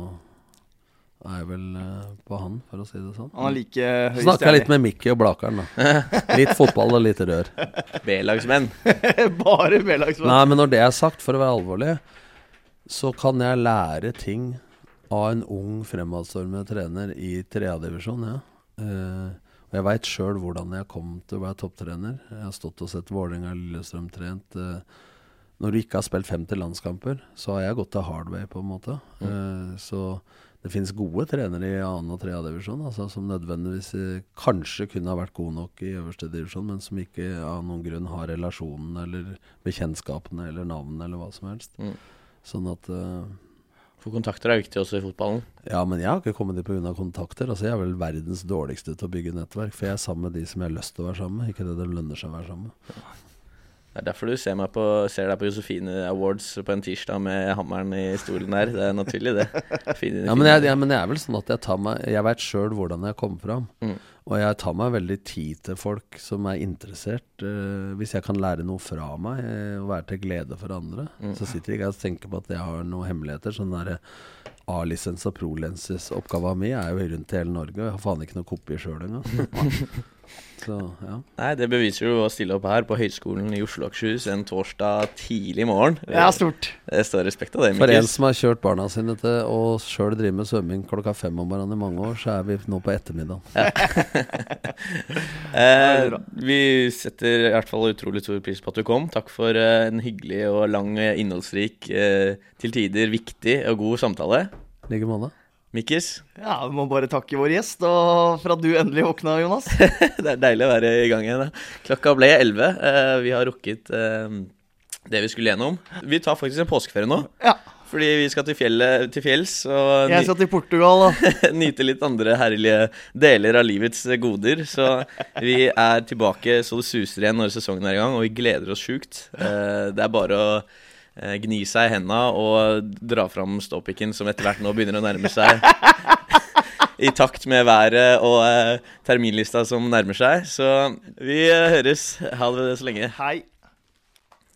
er jeg vel eh, på han, for å si det sånn. Han er like høy snakka jeg litt med Mikki og Blakeren, da. Litt fotball og litt rør. B-lagsmenn. Bare B-lagsmenn. Nei, men når det er sagt, for å være alvorlig, så kan jeg lære ting av en ung fremadstormende trener i tredjedivisjon, ja. Eh, og jeg veit sjøl hvordan jeg kom til å være topptrener. Jeg har stått og sett Vålerenga Lillestrøm trent. Eh, når du ikke har spilt 50 landskamper, så har jeg gått til hard way, på en måte. Eh, så det finnes gode trenere i annen og tredje divisjon altså, som nødvendigvis kanskje kunne ha vært gode nok i øverste divisjon, men som ikke av noen grunn har relasjonen eller bekjentskapene eller navnet eller hva som helst. Mm. Sånn at eh, For kontakter er viktig også i fotballen. Ja, men jeg har ikke kommet dit pga. kontakter. Altså, jeg er vel verdens dårligste til å bygge nettverk, for jeg er sammen med de som jeg har lyst til å være sammen med, ikke det det lønner seg å være sammen med. Det er derfor du ser, meg på, ser deg på Josefine Awards på en tirsdag med hammeren i stolen der. Det er naturlig, det. Fine, Ja, men jeg, jeg, men jeg er vel sånn at jeg tar meg Jeg veit sjøl hvordan jeg kommer fram. Mm. Og jeg tar meg veldig tid til folk som er interessert. Uh, hvis jeg kan lære noe fra meg eh, og være til glede for andre, Mm. så sitter ikke jeg og tenker på at jeg har noen hemmeligheter. Sånn der A-lisens og pro-lenses oppgava mi er jo rundt i hele Norge, og jeg har faen ikke noe kopi sjøl engang. så ja. Nei, det beviser jo å stille opp her på Høgskolen i Oslo og Akershus en torsdag tidlig morgen. Det er stort. Det står respekt av det, For en som har kjørt barna sine til å sjøl drive med svømming klokka fem om morgenen i mange år, så er vi nå på ettermiddagen. Eh, vi setter i hvert fall utrolig stor pris på at du kom. Takk for eh, en hyggelig og lang, eh, innholdsrik, eh, til tider viktig og god samtale. I like måte. Mikkis, Ja, Vi må bare takke vår gjest og for at du endelig våkna, Jonas. det er deilig å være i gang igjen. Klokka ble 11. Eh, vi har rukket eh, det vi skulle gjennom. Vi tar faktisk en påskeferie nå. Ja. Fordi vi skal til, fjellet, til fjells og Jeg skal til Portugal, da. nyte litt andre herlige deler av livets goder. Så vi er tilbake så det suser igjen når sesongen er i gang, og vi gleder oss sjukt. Eh, Det er bare å eh, gni seg i henda og dra fram ståpikken, som etter hvert nå begynner å nærme seg. I takt med været og eh, terminlista som nærmer seg. Så vi eh, høres. Ha det så lenge. Hei.